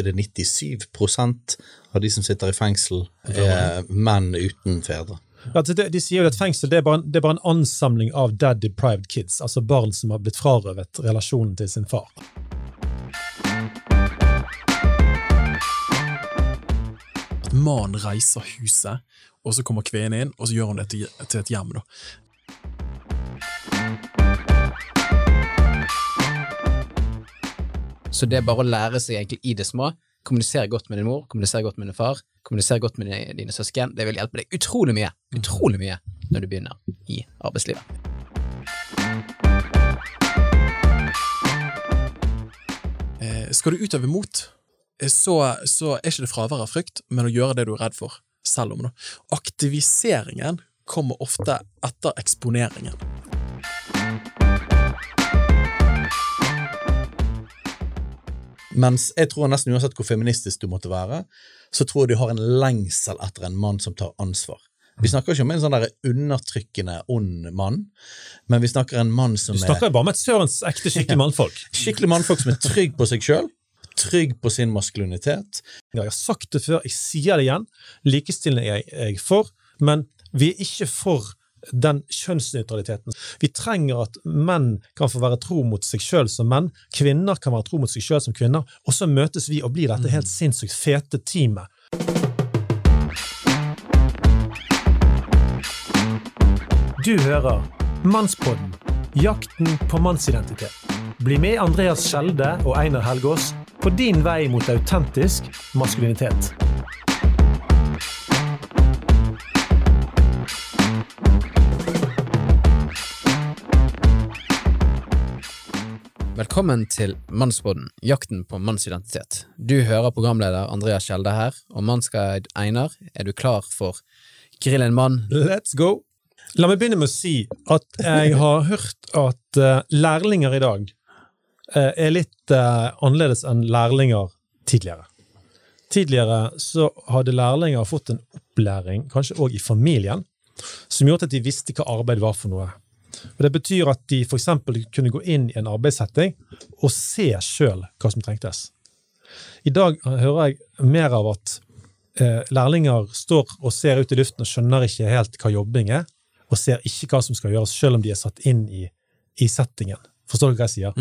er det 97% av de som sitter i fengsel, er menn uten fedre. Ja, altså, de, de sier jo at fengsel det er, bare, det er bare en ansamling av dead deprived kids, altså barn som har blitt frarøvet relasjonen til sin far. Mannen reiser huset, og så kommer kvinnen inn, og så gjør hun det til, til et hjem. da. Så det er bare å lære seg egentlig i det små. Kommunisere godt med din mor, kommunisere godt med din far, kommunisere godt med dine, søsken. Det vil hjelpe deg utrolig mye utrolig mye når du begynner i arbeidslivet. Eh, skal du utøve mot, eh, så, så er ikke det fravær av frykt, men å gjøre det du er redd for, selv om. Aktiviseringen kommer ofte etter eksponeringen. Mens jeg tror nesten uansett hvor feministisk du måtte være, så tror jeg du har en lengsel etter en mann som tar ansvar. Vi snakker ikke om en sånn der undertrykkende, ond mann, men vi snakker en mann som er Du snakker jo bare om et sørens ekte skikkelig mannfolk. er skikkelig mannfolk som er trygg på seg sjøl, trygg på sin maskulinitet. Ja, jeg har sagt det før, jeg sier det igjen. Likestilling er jeg, er jeg for, men vi er ikke for den kjønnsnøytraliteten. Vi trenger at menn kan få være tro mot seg sjøl som menn, kvinner kan være tro mot seg sjøl som kvinner, og så møtes vi og blir dette helt sinnssykt fete teamet. Du hører Mannspodden, jakten på mannsidentitet. Bli med Andreas Skjelde og Einar Helgaas på din vei mot autentisk maskulinitet. Velkommen til Mannsboden, jakten på mannsidentitet. Du hører programleder Andreas Kjelde her, og mannsguide Einar, er du klar for Grill en mann? Let's go! La meg begynne med å si at jeg har hørt at eh, lærlinger i dag eh, er litt eh, annerledes enn lærlinger tidligere. Tidligere så hadde lærlinger fått en opplæring, kanskje òg i familien, som gjorde at de visste hva arbeid var for noe. Og Det betyr at de f.eks. kunne gå inn i en arbeidssetting og se sjøl hva som trengtes. I dag hører jeg mer av at eh, lærlinger står og ser ut i luften og skjønner ikke helt hva jobbing er, og ser ikke hva som skal gjøres, selv om de er satt inn i, i settingen. Forstår du hva jeg sier?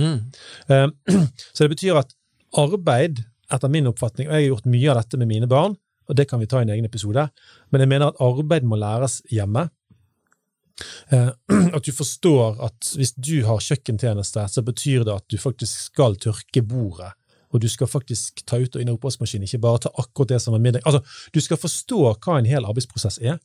Eh, så det betyr at arbeid, etter min oppfatning, og jeg har gjort mye av dette med mine barn, og det kan vi ta i en egen episode, men jeg mener at arbeid må læres hjemme. Eh, At du forstår at hvis du har kjøkkentjeneste, så betyr det at du faktisk skal tørke bordet, og du skal faktisk ta ut og inn i oppvaskmaskinen, ikke bare ta akkurat det som er middag. Altså, du skal forstå hva en hel arbeidsprosess er.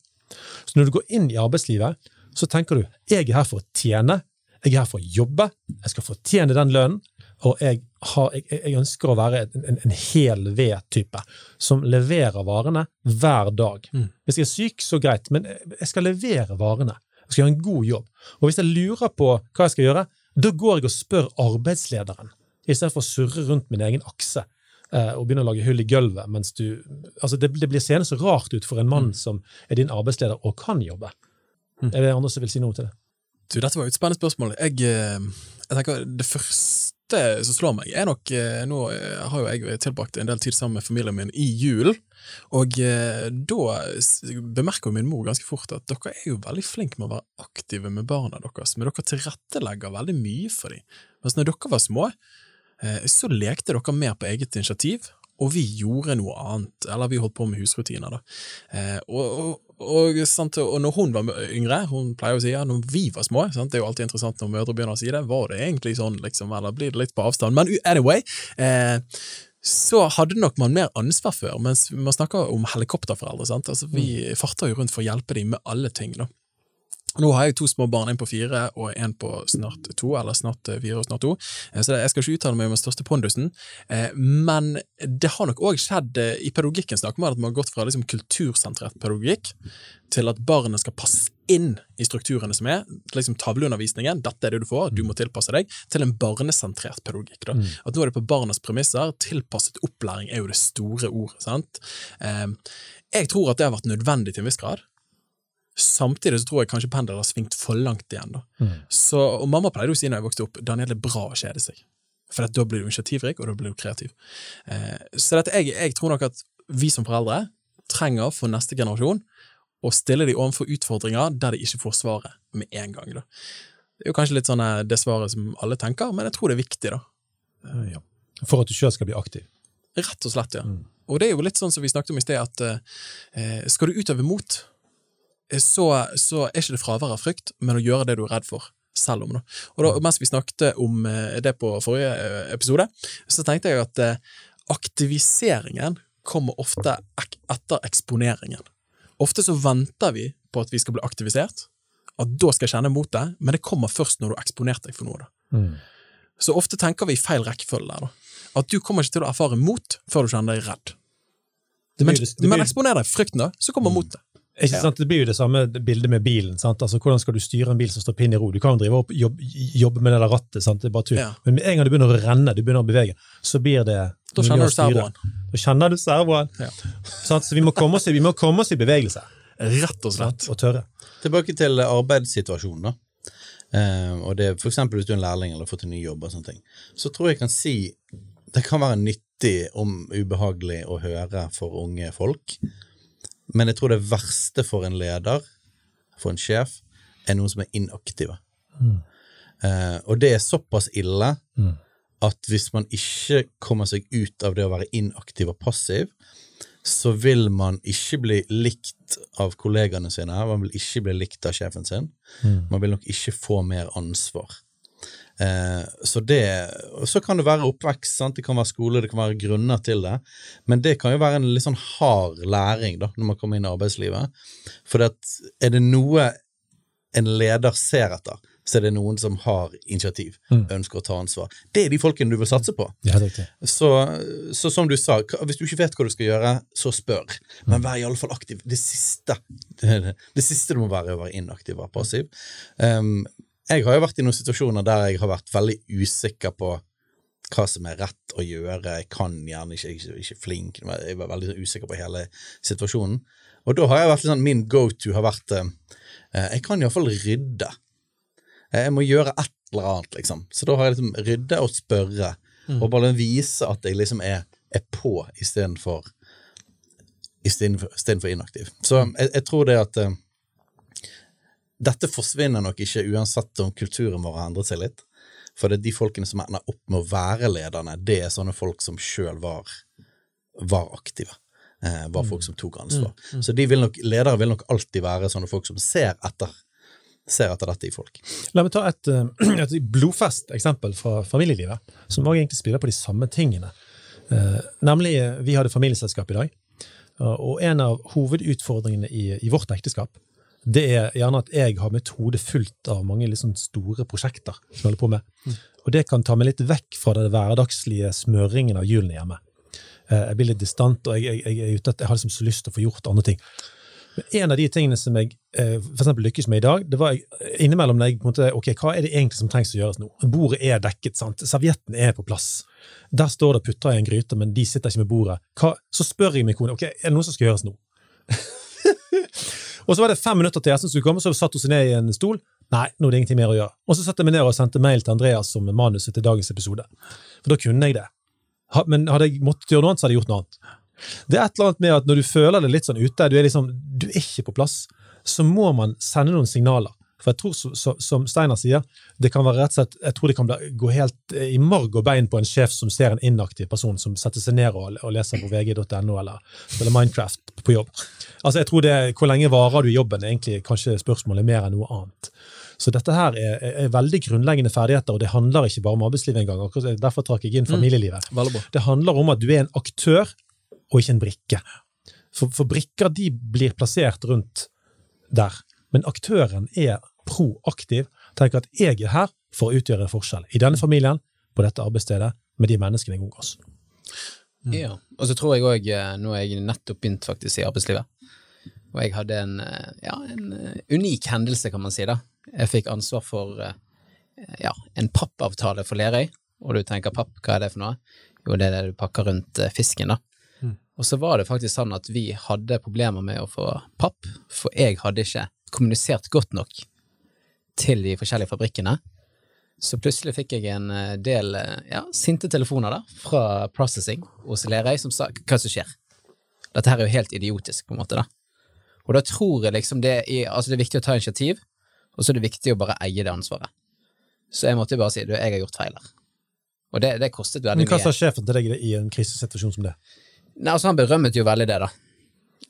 Så når du går inn i arbeidslivet, så tenker du jeg er her for å tjene, jeg er her for å jobbe, jeg skal fortjene den lønnen, og jeg, har, jeg, jeg ønsker å være en, en, en hel V-type som leverer varene hver dag. Hvis jeg er syk, så greit, men jeg skal levere varene. Jeg skal gjøre en god jobb. Og hvis jeg lurer på hva jeg skal gjøre, da går jeg og spør arbeidslederen, istedenfor å surre rundt min egen akse eh, og begynne å lage hull i gulvet. mens du, altså Det, det blir seende så rart ut for en mann som er din arbeidsleder og kan jobbe. Er det andre som vil si noe til det? Du, dette var et spennende spørsmål. Jeg, eh, jeg tenker Det første som slår meg, er nok eh, Nå eh, har jo jeg tilbrakt en del tid sammen med familien min i julen, og eh, da bemerker min mor ganske fort at dere er jo veldig flinke med å være aktive med barna deres, men dere tilrettelegger veldig mye for dem. Mens når dere var små, så lekte dere mer på eget initiativ, og vi gjorde noe annet, eller vi holdt på med husrutiner. da. Eh, og, og, og, sant, og når hun var yngre, hun pleier å si ja, når vi var små, sant, det er jo alltid interessant når mødre begynner å si det, var det egentlig sånn, liksom, eller blir det litt på avstand? Men anyway, eh, så hadde nok man mer ansvar før, mens man snakker om helikopterforeldre. sant? Altså, vi farter jo rundt for å hjelpe dem med alle ting. da. Nå har jeg to små barn, en på fire og en på snart to, eller snart eh, fire og snart to, Eh, så jeg skal ikke uttale meg om den største pondusen, eh, men det har nok òg skjedd I pedagogikken snakker man at man har gått fra liksom kultursentrert pedagogikk til at barnet skal passe inn i strukturene som er, liksom tavleundervisningen, dette er det du får, du må tilpasse deg, til en barnesentrert pedagogikk. da. At nå er det på barnas premisser, tilpasset opplæring er jo det store ordet. sant? Jeg tror at det har vært nødvendig til en viss grad. Samtidig så tror jeg kanskje pendelen har svingt for langt igjen. da. Så, og Mamma pleide jo å si når jeg vokste opp Daniel, det er bra å kjede seg. For at da blir du initiativrik, og da blir du kreativ. Eh, så dette, jeg, jeg tror nok at vi som foreldre trenger for neste generasjon å stille dem overfor utfordringer der de ikke får svaret med en gang. Da. Det er jo kanskje litt sånn eh, det svaret som alle tenker, men jeg tror det er viktig, da. Ja. For at du sjøl skal bli aktiv. Rett og slett, ja. Og det er jo litt sånn som vi snakket om i sted, at eh, skal du utøve mot, eh, så, så er ikke det fravær av frykt, men å gjøre det du er redd for. Selv om, da. Og da, mens vi snakket om eh, det på forrige eh, episode, så tenkte jeg at eh, aktiviseringen kommer ofte ek etter eksponeringen. Ofte så venter vi på at vi skal bli aktivisert, at da skal jeg kjenne mot det, men det kommer først når du har eksponert deg for noe. da. Så ofte tenker vi i feil rekkefølge der, da. At du kommer ikke til å erfare mot før du kjenner deg redd. Det blir, det, det men men eksponer deg frykten, da, så kommer motet. Ikke sant? det blir jo det samme bildet med bilen. Sant? Altså, hvordan skal du styre en bil som står pinn i ro? Du kan jo drive opp, jobbe, jobbe med det der rattet, sant? det er bare tull. Ja. Men med en gang du begynner å renne, du begynner å bevege, så blir det Da kjenner du servoen. Da kjenner du servoen. Ja. Så vi må, oss vi må komme oss i bevegelse Rett og slett. og tørre. Tilbake til arbeidssituasjonen, da. Eh, og det, for eksempel hvis du er en lærling eller har fått en ny jobb, og sånne ting, så tror jeg kan si det kan være nyttig om ubehagelig å høre for unge folk, men jeg tror det verste for en leder, for en sjef, er noen som er inaktive. Eh, og det er såpass ille Mm. at hvis man ikke kommer seg ut av det å være inaktiv og passiv, så vil man ikke bli likt av kollegaene sine, man vil ikke bli likt av sjefen sin, man vil nok ikke få mer ansvar. Eh, så det, så kan det være oppvekst, sant? det kan være skole, det kan være grunner til det, men det kan jo være en litt sånn hard læring da, når man kommer inn i arbeidslivet. For det er det noe en leder ser etter, så er det noen som har initiativ, Mm. ønsker å ta ansvar. Det er de folkene du vil satse på. Ja. Så, så som du sa, hvis du ikke vet hva du skal gjøre, så spør. Men vær i alle fall aktiv. Det siste det, det siste du må være, er å være inaktiv og passiv. Um, jeg har jo vært i noen situasjoner der jeg har vært veldig usikker på hva som er rett å gjøre. Jeg kan gjerne ikke, ikke, ikke flink. Jeg var veldig usikker på hele situasjonen. Og da har jeg vært sånn, min go to har vært eh, Jeg kan iallfall rydde. Eh, Jeg må gjøre et eller annet, liksom. Så da har jeg liksom rydde og spørre, og bare vise at jeg liksom er, er på istedenfor istedenfor istedenfor inaktiv. Så jeg, jeg tror det at eh, dette forsvinner nok ikke uansett om kulturen vår har endret seg litt. For det er de folkene som ender opp med å være lederne, det er sånne folk som sjøl var, var aktive. Eh, var folk som tok ansvar. Så de vil nok, ledere vil nok alltid være sånne folk som ser etter, ser etter dette i folk. La meg ta et, eh, et blodfest eksempel fra familielivet, som også egentlig spiller på de samme tingene. Eh, nemlig, eh, vi hadde familieselskap i dag, og en av hovedutfordringene i, i vårt ekteskap, det er gjerne at jeg har mitt hode fullt av mange sånn store prosjekter som jeg holder på med. Og det kan ta meg litt vekk fra den hverdagslige smøringen av hjulene hjemme. Eh, Jeg blir litt distant, og jeg, jeg, jeg, er jeg har liksom så lyst til å få gjort andre ting. Men en av de tingene som jeg eh, for eksempel lykkes med i dag, det var innimellom når jeg på en måte, ok, hva er det egentlig som trengs å gjøres nå? Bordet er dekket, sant? servietten er på plass. Der står det putter i en gryte, men de sitter ikke med bordet. Hva? Så spør jeg min kone ok, er det noe som skal gjøres nå. Og så var det fem minutter til gjesten skulle komme, så satt hun seg ned i en stol. Nei, nå er det ingenting mer å gjøre. Og så satte jeg meg ned og sendte mail til Andreas som manuset til dagens episode. For da kunne jeg det. Men hadde jeg måttet gjøre noe annet, så hadde jeg gjort noe annet. Det er et eller annet med at når du føler det litt sånn ute, du er liksom, du er ikke på plass, så må man sende noen signaler. For jeg tror, så, som Steinar sier, det kan være rett og slett, jeg tror det kan gå helt eh, i marg og bein på en sjef som ser en inaktiv person som setter seg ned og, og leser på vg.no eller spiller Minecraft på jobb. Altså, jeg tror det, Hvor lenge varer du i jobben, er egentlig kanskje spørsmålet mer enn noe annet. Så dette her er, er, veldig grunnleggende ferdigheter, og det handler ikke bare om arbeidslivet engang. Derfor trakk jeg inn familielivet. Mm. Det handler om at du er en aktør og ikke en brikke. For, for brikker de blir plassert rundt der, men aktøren er proaktiv. Tenker at jeg er her for å utgjøre en forskjell. I denne familien, på dette arbeidsstedet, med de menneskene jeg omgås. Ja. Og så tror jeg òg Nå har jeg nettopp begynt faktisk i arbeidslivet. Og jeg hadde en, eh, ja, en eh, unik hendelse, kan man si. da. Jeg fikk ansvar for eh, ja, en pappavtale for Lerøy. Og du tenker papp, hva er det for noe? Jo, det er det du pakker rundt eh, fisken, da. Og så var det faktisk sånn at vi hadde problemer med å få papp, for jeg hadde ikke kommunisert godt nok til de forskjellige fabrikkene. Så plutselig fikk jeg en eh, del eh, ja, sinte telefoner da, fra Processing hos Lerøy som sa hva som skjer. Dette her er jo helt idiotisk, på en måte. da. Og da tror jeg liksom det er, altså det er viktig å ta initiativ, og så er det viktig å bare eie det ansvaret. Så jeg måtte bare si du, jeg har gjort feil her. Og det, det kostet veldig mye. Men hva sa sjefen til deg i en krisesituasjon som det? Nei, altså Han berømmet jo veldig det, da.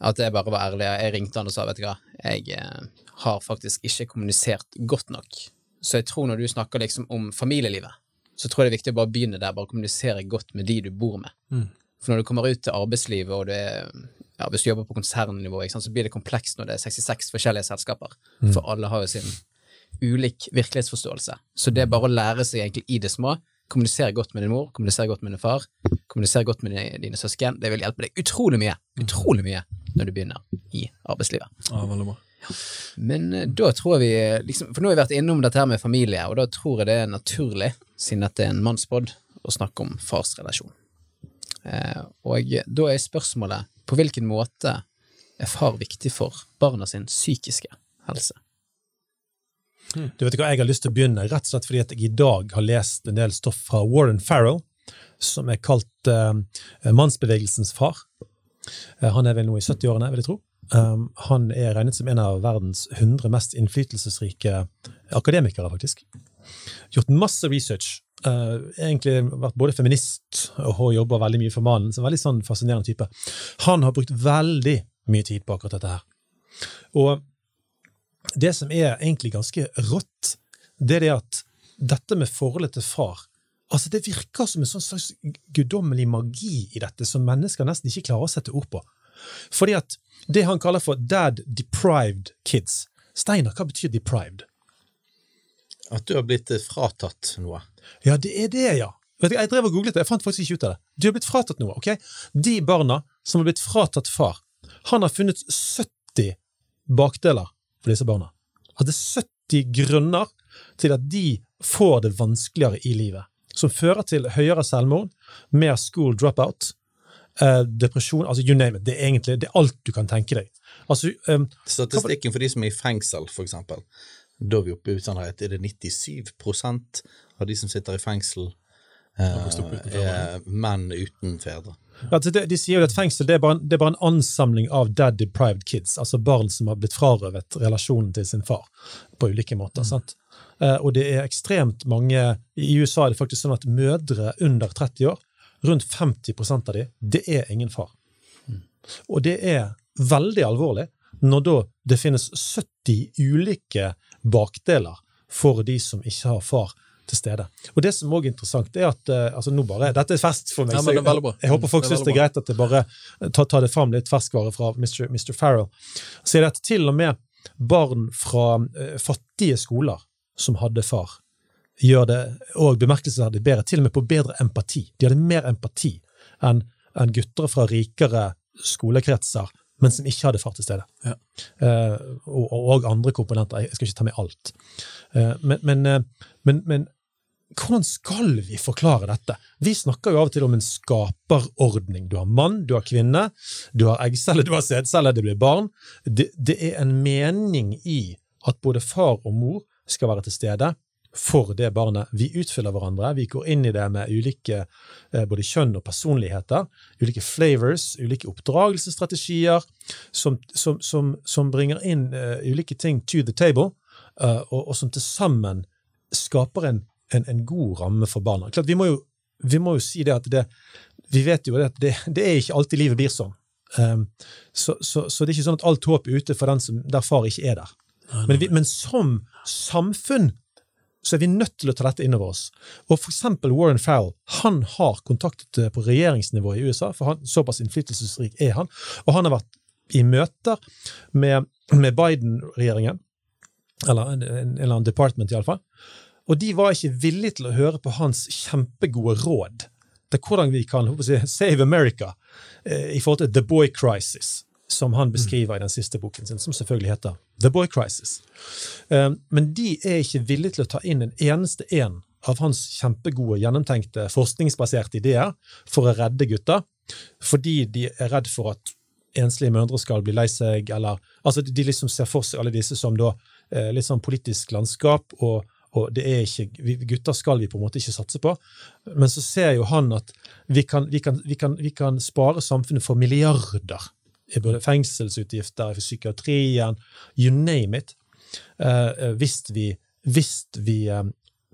At jeg bare var ærlig. Jeg ringte han og sa vet du hva, jeg eh, har faktisk ikke kommunisert godt nok. Så jeg tror når du snakker liksom om familielivet, så tror jeg det er viktig å bare begynne der, bare kommunisere godt med de du bor med. For når du kommer ut til arbeidslivet, og du er, ja, hvis du jobber på konsernnivå, sant, så blir det komplekst når det er 66 forskjellige selskaper, for alle har jo sin ulik virkelighetsforståelse. Så det er bare å lære seg egentlig i det små, kommunisere godt med din mor, kommunisere godt med din far, kommunisere godt med dine, dine søsken, det vil hjelpe deg utrolig mye, utrolig mye når du begynner i arbeidslivet. Ja, veldig bra. Men eh, da tror vi liksom, For nå har vi vært innom dette her med familie, og da tror jeg det er naturlig, siden dette er en mannspodd, å snakke om farsrelasjon. Eh, og da er spørsmålet på hvilken måte er far viktig for barna sin psykiske helse? Du vet hva, Jeg har lyst til å begynne rett og slett fordi at jeg i dag har lest en del stoff fra Warren Farrell, som er kalt eh, mannsbevegelsens far. Eh, han er vel nå i 70-årene, vil jeg tro. Um, han er regnet som en av verdens 100 mest innflytelsesrike akademikere, faktisk. Gjort masse research. Eh, egentlig vært både feminist og jobba veldig mye for mannen. Så en veldig sånn fascinerende type. Han har brukt veldig mye tid på akkurat dette her. Og det som er egentlig ganske rått, det er det at dette med forholdet til far altså Det virker som en sånn slags guddommelig magi i dette, som mennesker nesten ikke klarer å sette ord på. Fordi at det han kaller for dad deprived kids Steinar, hva betyr deprived? At du har blitt eh, fratatt noe. Ja, det er det, ja. Jeg drev og googlet det, jeg fant faktisk ikke ut av det. Du har blitt fratatt noe, ok? De barna som har blitt fratatt far, han har funnet 70 bakdeler for disse barna. Er 70 grunner til at de får det vanskeligere i livet. Som fører til høyere selvmord, mer school dropout, eh, depresjon, altså you name it. Det er egentlig det er alt du kan tenke deg. Altså, um, Statistikken for de som er i fengsel, for eksempel, da er vi oppe i utsannhet, er det 97% av de som sitter i fengsel, eh, er menn uten fedre. Altså det, de sier jo at fengsel det er, bare, en- det er bare en ansamling av dad deprived kids, altså barn som har blitt frarøvet relasjonen til sin far på ulike måter. sant? Eh, og det er ekstremt mange I USA er det faktisk sånn at mødre under 30 år, rundt 50% av de, det er ingen far. Og det er veldig alvorlig når da det finnes 70 ulike bakdeler for de som ikke har far til stede. Og det som også er interessant, er at eh, altså nå bare, Dette er fest for meg, Ja, jeg, bra. jeg håper folk syns det er greit at jeg bare tar, tar det fram litt ferskvare fra Mr. Mr. Farrell. Så er det at til og med barn fra uh, fattige skoler som hadde far, gjør det og bemerkelsesverdig bedre, til og med på bedre empati. De hadde mer empati enn en gutter fra rikere skolekretser, men som ikke hadde far til stede. Ja. Eh, og, og andre komponenter. Jeg skal ikke ta med alt. Eh, men, men, eh, men, men hvordan skal vi forklare dette? Vi snakker jo av og til om en skaperordning. Du har mann, du har kvinne, du har eggcelle, du har sædcelle, det blir barn. Det, det er en mening i at både far og mor skal være til stede for det barnet. Vi utfyller hverandre, vi går inn i det med ulike eh, både kjønn og personligheter, ulike flavors, ulike oppdragelsesstrategier, som, som, som, som bringer inn uh, ulike ting to the table, uh, og, og som til sammen skaper en, en, en god ramme for barna. Klart, vi, må jo, vi må jo si det at det, vi vet jo at det, det er ikke alltid livet blir sånn. Um, så, så, så det er ikke sånn at alt håp er ute for den som, der far ikke er der. Men, vi, men som samfunn så er vi nødt til å ta dette inn over oss. Og for eksempel Warren Farrell, han har kontaktet eh, på regjeringsnivå i USA, for han, såpass innflytelsesrik er han, og han har vært i møter med, med Biden-regjeringen, eller en, en eller annen department iallfall, og de var ikke villige til å høre på hans kjempegode råd til hvordan vi kan jeg, save America eh, i forhold til The Boy Crisis, som han beskriver i den siste boken sin, som selvfølgelig heter The Boy Crisis. Eh, men de er ikke villige til å ta inn en eneste en av hans kjempegode, gjennomtenkte, forskningsbaserte ideer for å redde gutta, fordi de er redd for at enslige mødre skal bli lei seg, eller altså De liksom ser for seg alle disse som da eh, litt sånn politisk landskap og, og det er ikke, vi, gutter skal vi på en måte ikke satse på. Men så ser jo han at vi kan, vi kan, vi kan, vi kan spare samfunnet for milliarder. Fengselsutgifter, i psykiatrien, you name it. eh, eh, hvis vi, hvis vi eh,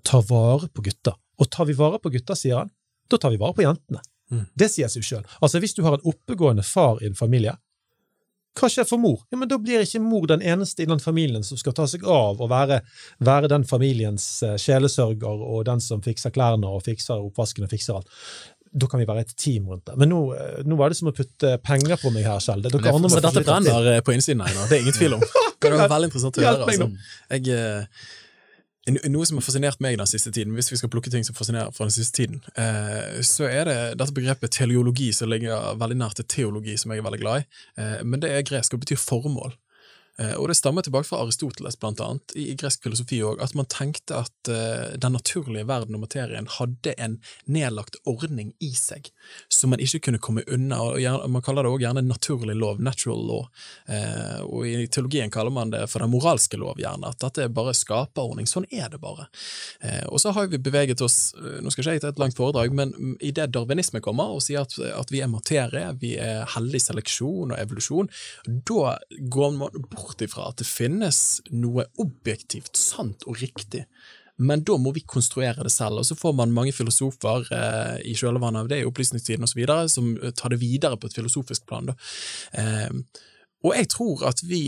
tar vare på gutter. Og tar vi vare på gutter, sier han, da tar vi vare på jentene. Mm. Det sier seg sjøl. Altså, hvis du har en oppegående far i en familie, hva skjer for mor? Ja, men Da blir ikke mor den eneste i den familien som skal ta seg av og være, være den familiens sjelesørger og den som fikser klærne og fikser oppvasken og fikser alt. Da kan vi være et team rundt det. Men nå, eh, nå var det som å putte penger på meg her selv. Det er dere andre må dette brenner på innsiden her det er ingen tvil om. Det var veldig interessant å høre. Altså. Jeg, eh, noe som har fascinert meg den siste tiden, hvis vi skal plukke ting som fascinerer fra den siste tiden, eh, så er det dette begrepet teleologi som ligger veldig nært til teologi, som jeg er veldig glad i. Men det er gresk og betyr formål. Eh, Og det stammer tilbake fra Aristoteles, blant annet, i, gresk filosofi òg, at man tenkte at eh, den naturlige verden og materien hadde en nedlagt ordning i seg som man ikke kunne komme unna. og Man kaller det òg gjerne naturlig lov, natural law. Eh, og i teologien kaller man det for den moralske lov, gjerne. At dette er bare skaperordning. Sånn er det bare. Og så har vi beveget oss Nå skal ikke jeg ta et langt foredrag, men i idet darwinisme kommer og sier at, at vi er materie, vi er hellig seleksjon og evolusjon, da går man bort ifra at det finnes noe objektivt sant og riktig. Men da må vi konstruere det selv, og så får man mange filosofer eh, i kjølvannet av det, i opplysningstiden osv., som eh, tar det videre på et filosofisk plan. Eh, og jeg tror at vi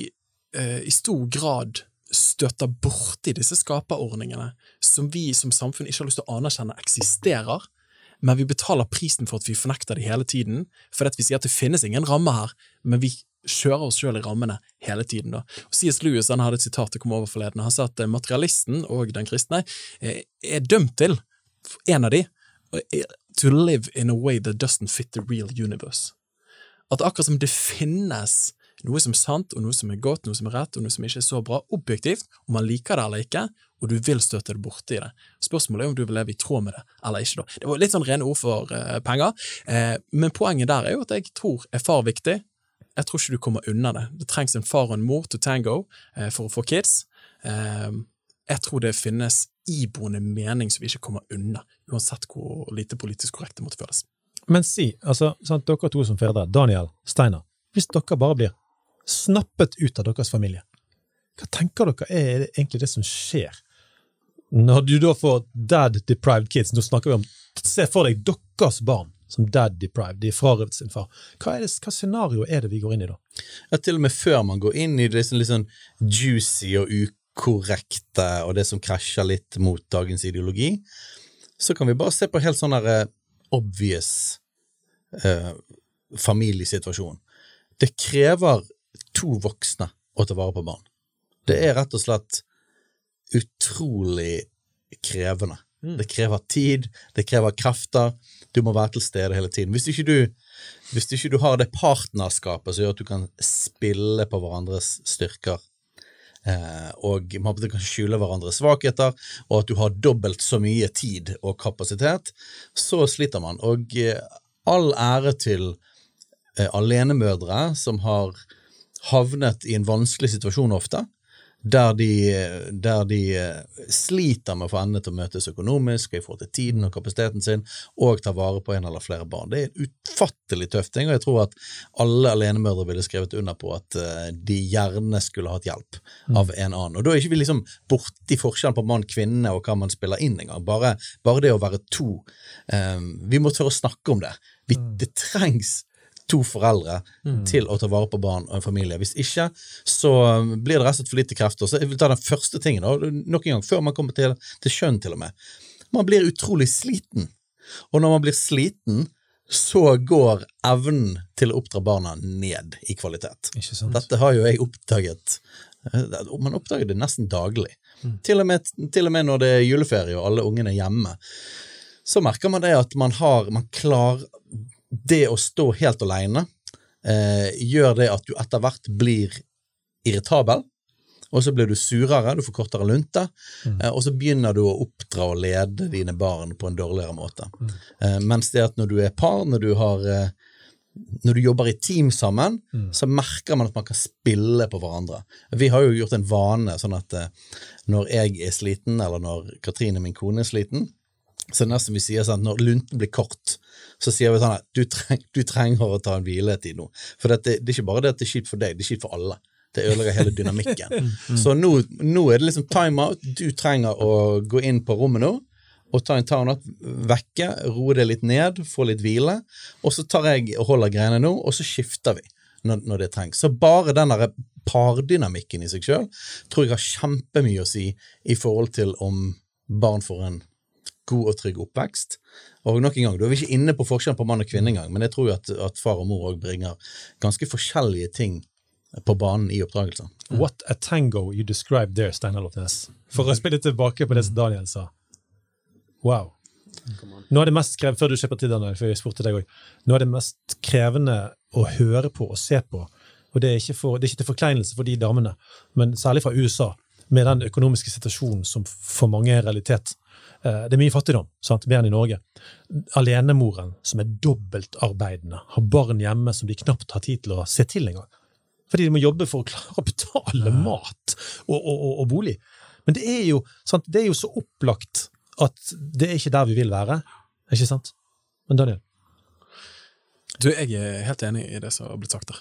eh, i stor grad støter borti disse skaperordningene som vi som samfunn ikke har lyst til å anerkjenne eksisterer, men vi betaler prisen for at vi fornekter det hele tiden, fordi vi sier at det finnes ingen ramme her, men vi kjører oss sjøl i rammene hele tiden. C.S. Lewis han hadde et sitat jeg kom over forleden. Han sa at eh, materialisten og den kristne eh, er dømt til, en av de, eh, to live in a way that doesn't fit the real universe. At akkurat som det finnes noe som er sant, og noe som er godt, noe som er rett, og noe som ikke er så bra, objektivt, om man liker det eller ikke, og du vil støte det borti det. Spørsmålet er om du vil leve i tråd med det eller ikke. da. Det var litt sånn rene ord for uh, penger, eh, men poenget der er jo at jeg tror er far viktig. Jeg tror ikke du kommer unna det. Det trengs en far og en mor til tango eh, for å få kids. Eh, jeg tror det finnes iboende mening som vi ikke kommer unna, uansett hvor lite politisk korrekt det måtte føles. Men si, altså, sant, dere to som fedre, Daniel, Steinar, hvis dere bare blir snappet ut av deres familie, hva tenker dere er det egentlig det som skjer? Når du da får dad deprived kids, nå snakker vi om Se for deg deres barn som dad deprived, de er frarøvet sin far. Hva, er det, hva scenario er det vi går inn i da? Ja, til og med før man går inn i det liksom, litt sånn juicy og ukorrekte, og det som krasjer litt mot dagens ideologi, så kan vi bare se på helt sånn der eh, obvious eh, familiesituasjon. Det krever to voksne å ta vare på barn. Det er rett og slett utrolig krevende. Det krever tid, det krever krefter, du må være til stede hele tiden. Hvis ikke du, hvis ikke du har det partnerskapet som gjør at du kan spille på hverandres styrker, eh, og man kan skjule hverandres svakheter, og at du har dobbelt så mye tid og kapasitet, så sliter man. Og eh, all ære til eh, alenemødre som har havnet i en vanskelig situasjon ofte, der de, der de eh, sliter med å få endene til å møtes økonomisk, i forhold til tiden og kapasiteten sin, og tar vare på en eller flere barn. Det er en utfattelig tøff ting, og jeg tror at alle alenemødre ville skrevet under på at eh, de gjerne skulle hatt hjelp av en annen. Og da er ikke vi liksom borti forskjellen på mann-kvinne og hva man spiller inn engang. Bare, bare det å være to. Um, vi må tørre å snakke om det. Vi, det trengs to foreldre til å ta vare på barn og en familie. Hvis ikke, så blir det rett og slett for lite krefter. Så jeg vil ta den første tingen, da, nok en gang, før man kommer til, til kjønn, til og med. Man blir utrolig sliten. Og når man blir sliten, så går evnen til å oppdra barna ned i kvalitet. Dette har jo jeg oppdaget Man oppdager det nesten daglig. Til, og med, til og med når det er juleferie og alle ungene er hjemme, så merker man det at man har Man klarer Det å stå helt alene eh, gjør det at du etter hvert blir irritabel. Og så blir du surere, du får kortere lunte, eh, og så begynner du å oppdra og lede dine barn på en dårligere måte. Eh, mens det at når du er par, når du har eh, når du jobber i team sammen, så merker man at man kan spille på hverandre. Vi har jo gjort en vane sånn at eh, når jeg er sliten, eller når Katrine, min kone, er sliten, så det er nesten vi sier sånn at når lunten blir kort, så sier vi sånn at du, treng, du trenger å ta en hviletid nå. For det, det er ikke bare det at det er kjipt for deg, det er kjipt for alle. Det ødelegger hele dynamikken. Så nå, nå er det liksom time out. Du trenger å gå inn på rommet nå og ta en timeout vekke, roe det litt ned, få litt hvile. Og så tar jeg og holder greiene nå, og så skifter vi når, når det trengs. Så bare den pardynamikken i seg sjøl tror jeg har kjempemye å si i forhold til om barn får en god og trygg oppvekst. Og nok en gang, Da er ikke inne på forskjellen på mann og kvinne engang, men jeg tror jo at, at far og mor også bringer ganske forskjellige ting på banen i oppdragelsen. What a tango you described there, Steinar Lotnes. For å spille tilbake på det som Daniel sa. Wow. Noe av det mest krevende, før du slipper til Daniel, for jeg spurte deg også, noe av det mest krevende å høre på og se på, og det er ikke, for, det er ikke til forkleinelse for de damene, men særlig fra USA, med den økonomiske situasjonen som for mange er realitet. Eh, Det er mye fattigdom, sant? mer enn i Norge. Alenemoren som er dobbeltarbeidende, har barn hjemme som de knapt har tid til å se til engang. Fordi de må jobbe for å klare å betale mat og, og, og, og bolig. Men det er, jo, sant? det er jo så opplagt at det er ikke der vi vil være. Ikke sant? Men Daniel? Du, jeg er helt enig i det som har blitt sagt der.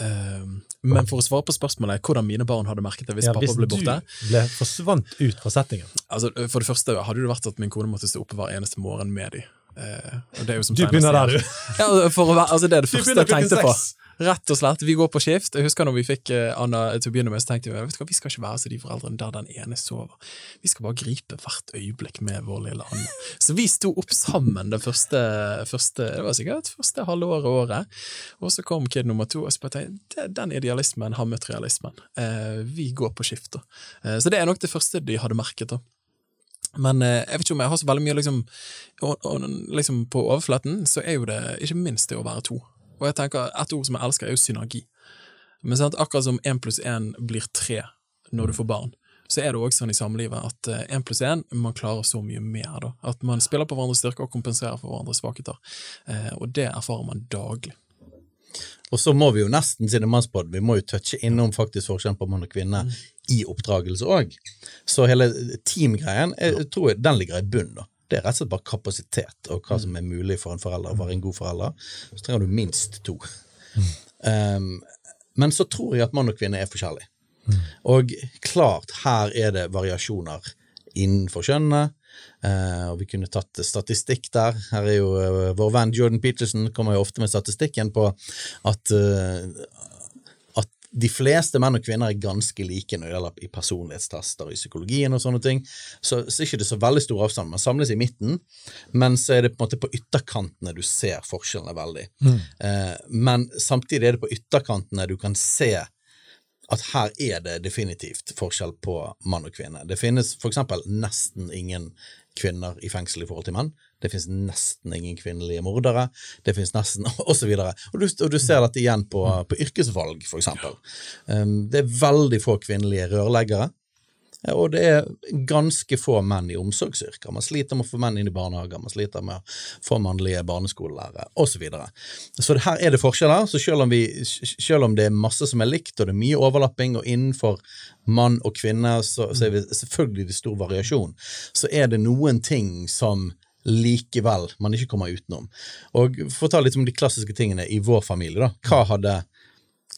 Ehm, men for å svare på spørsmålet hvordan mine barn hadde merket det hvis Ja, pappa ble borte Hvis du ble forsvant ut fra settingen. altså, For det første hadde det vært at min kone måtte stå oppe hver eneste morgen med dem. som Du begynner der, du. Ja, være, altså, det er det første jeg tenkte på. Rett og slett. Vi går på skift. Jeg husker når vi fikk eh, Anna til å begynne med, så tenkte vi vet du hva, vi skal ikke være så de foreldrene der den ene sover. Vi skal bare gripe hvert øyeblikk med vår lille Anna. Så vi sto opp sammen det første, første det var sikkert første halve året. Og så kom kid nummer to, og så tenkte jeg, den idealismen har møtt realismen. Eh, vi går på skift, da. Eh, så det er nok det første de hadde merket, da. Men jeg vet ikke om jeg har så veldig mye liksom, og, og, liksom På overflaten så er jo det ikke minst det å være to. Og jeg tenker Et ord som jeg elsker, er jo synergi. Men sant, akkurat som én pluss én blir tre når du får barn, så er det også sånn i samlivet at én pluss én man klarer så mye mer. da. At man spiller på hverandres styrker og kompenserer for hverandres svakheter. Eh, og det erfarer man daglig. Og så må vi jo nesten, siden det mannspodd, vi må jo touche innom faktisk forskjellen på mann og kvinne i oppdragelse òg. Så hele teamgreien jeg tror jeg, den ligger i bunn. da. Det er rett og slett bare kapasitet og hva som er mulig for en forelder å være en god forelder. Så trenger du minst to. Um, men så tror jeg at mann og kvinne er forskjellige. Og klart, her er det variasjoner innenfor kjønnene. Uh, og vi kunne tatt statistikk der. Her er jo uh, Vår venn Jordan Peterson kommer jo ofte med statistikken på at, uh, de fleste menn og kvinner er ganske like når det gjelder i personlighetstester i psykologien og sånne ting. Så, så er ikke det så veldig stor avstand. Man samles i midten, men så er det på en måte på ytterkantene du ser forskjellene veldig. Eh, men samtidig er det på ytterkantene du kan se at her er det definitivt forskjell på mann og kvinne. Det finnes for eksempel nesten ingen kvinner i fengsel i forhold til menn. Det finnes nesten ingen kvinnelige mordere. Det finnes nesten Og så videre. Og du, og du ser dette igjen på, på yrkesvalg, eksempel. Um, det er veldig få kvinnelige rørleggere. Og det er ganske få menn i omsorgsyrker. Man sliter med å få menn inn i barnehager, man sliter med å få mannlige barneskolelærere osv. Så, videre. så her er det forskjeller. Så selv om, vi, selv om det er masse som er likt, og det er mye overlapping, og innenfor mann og kvinne så, så er det selvfølgelig stor variasjon, så er det noen ting som likevel man ikke kommer utenom. Og For å ta litt om de klassiske tingene i vår familie, da. Hva hadde,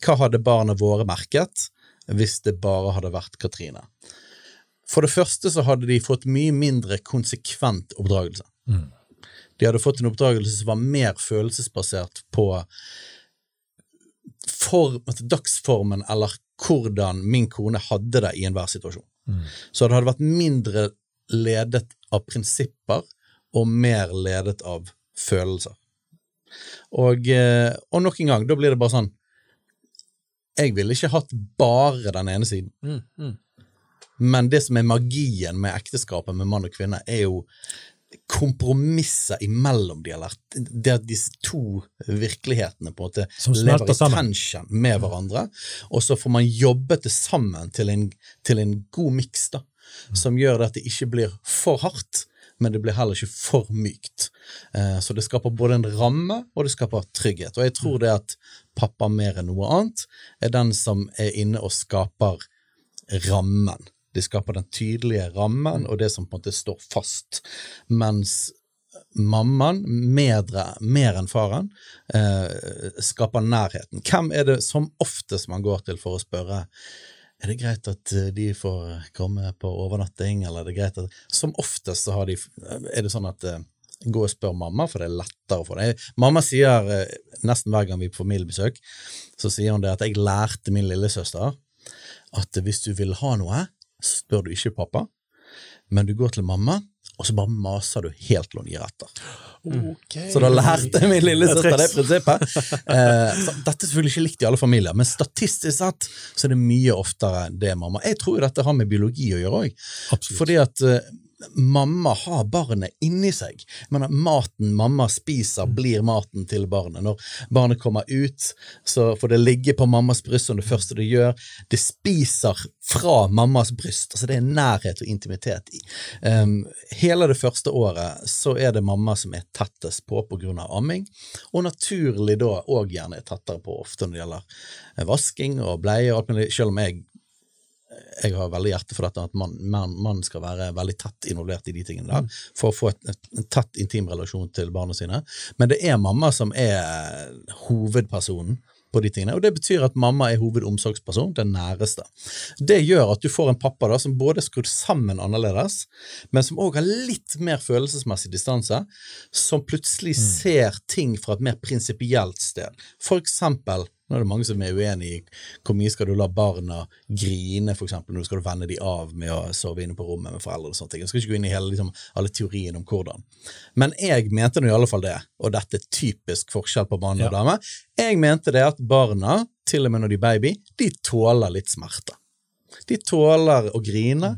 hva hadde barna våre merket hvis det bare hadde vært Katrine? For det første så hadde de fått mye mindre konsekvent oppdragelse. De hadde fått en oppdragelse som var mer følelsesbasert på for, altså, dagsformen eller hvordan min kone hadde det i enhver situasjon. Så det hadde vært mindre ledet av prinsipper og mer ledet av følelser. Og, eh, og nok en gang, da blir det bare sånn Jeg ville ikke hatt bare den ene siden. Mm, mm. Men det som er magien med ekteskapet med mann og kvinne, er jo kompromisset imellom de, eller det at disse to virkelighetene på en måte lever i sammen. tension med hverandre, og så får man jobbe til sammen til en, til en god miks, da, Mm. som gjør det at det ikke blir for hardt, men det blir heller ikke for mykt. Eh, så det skaper både en ramme, og det skaper trygghet. Og jeg tror det at pappa mer enn noe annet er den som er inne og skaper rammen. De skaper den tydelige rammen og det som på en måte står fast. Mens mammaen, medre, mer enn faren, eh, skaper nærheten. Hvem er det som oftest man går til for å spørre er det greit at eh, de får komme på overnatting, eller er det greit at Som oftest så har de, er det sånn at eh, gå og spør mamma, for det er lettere for deg. Mamma sier eh, nesten hver gang vi er på familiebesøk, så sier hun det at jeg lærte min lillesøster at hvis du vil ha noe, så spør du ikke pappa, men du går til mamma, og så bare maser du helt til hun gir etter. Okay. Så da lærte min lillesøster det prinsippet. Eh, dette er selvfølgelig ikke likt i alle familier, men statistisk sett så er det mye oftere det mamma Jeg tror jo dette har med biologi å gjøre òg. Fordi at eh, mamma har barnet inni seg. Men maten mamma spiser, blir maten til barnet. Når barnet kommer ut, så får det ligge på mammas bryst som det første det gjør. Det spiser fra mammas bryst. altså Det er nærhet og intimitet i. Um, hele det første året så er det mamma som er tettest på pga. amming, og naturlig da òg gjerne er tettere på ofte når det gjelder vasking og bleie og alt mulig, selv om jeg jeg har veldig hjerte for dette, at man, man skal være veldig tett involvert i de tingene der, for å få et, et, en tett, intim relasjon til barna sine. Men det er mamma som er hovedpersonen på de tingene, og det betyr at mamma er hovedomsorgsperson, den næreste. Det gjør at du får en pappa da, som både er skrudd sammen annerledes, men som òg har litt mer følelsesmessig distanse, som plutselig ser ting fra et mer prinsipielt sted. For eksempel nå er det mange som er uenig i hvor mye skal du la barna grine, for eksempel, når du skal vende dem av med å sove inne på rommet med foreldre og sånne ting. Jeg skal ikke gå inn i hele, liksom, alle teoriene om hvordan. Men jeg mente nå i alle fall det, og dette er typisk forskjell på mann og Ja. dame. Jeg mente det at barna, til og med når de er baby, de tåler litt smerte. De tåler å grine,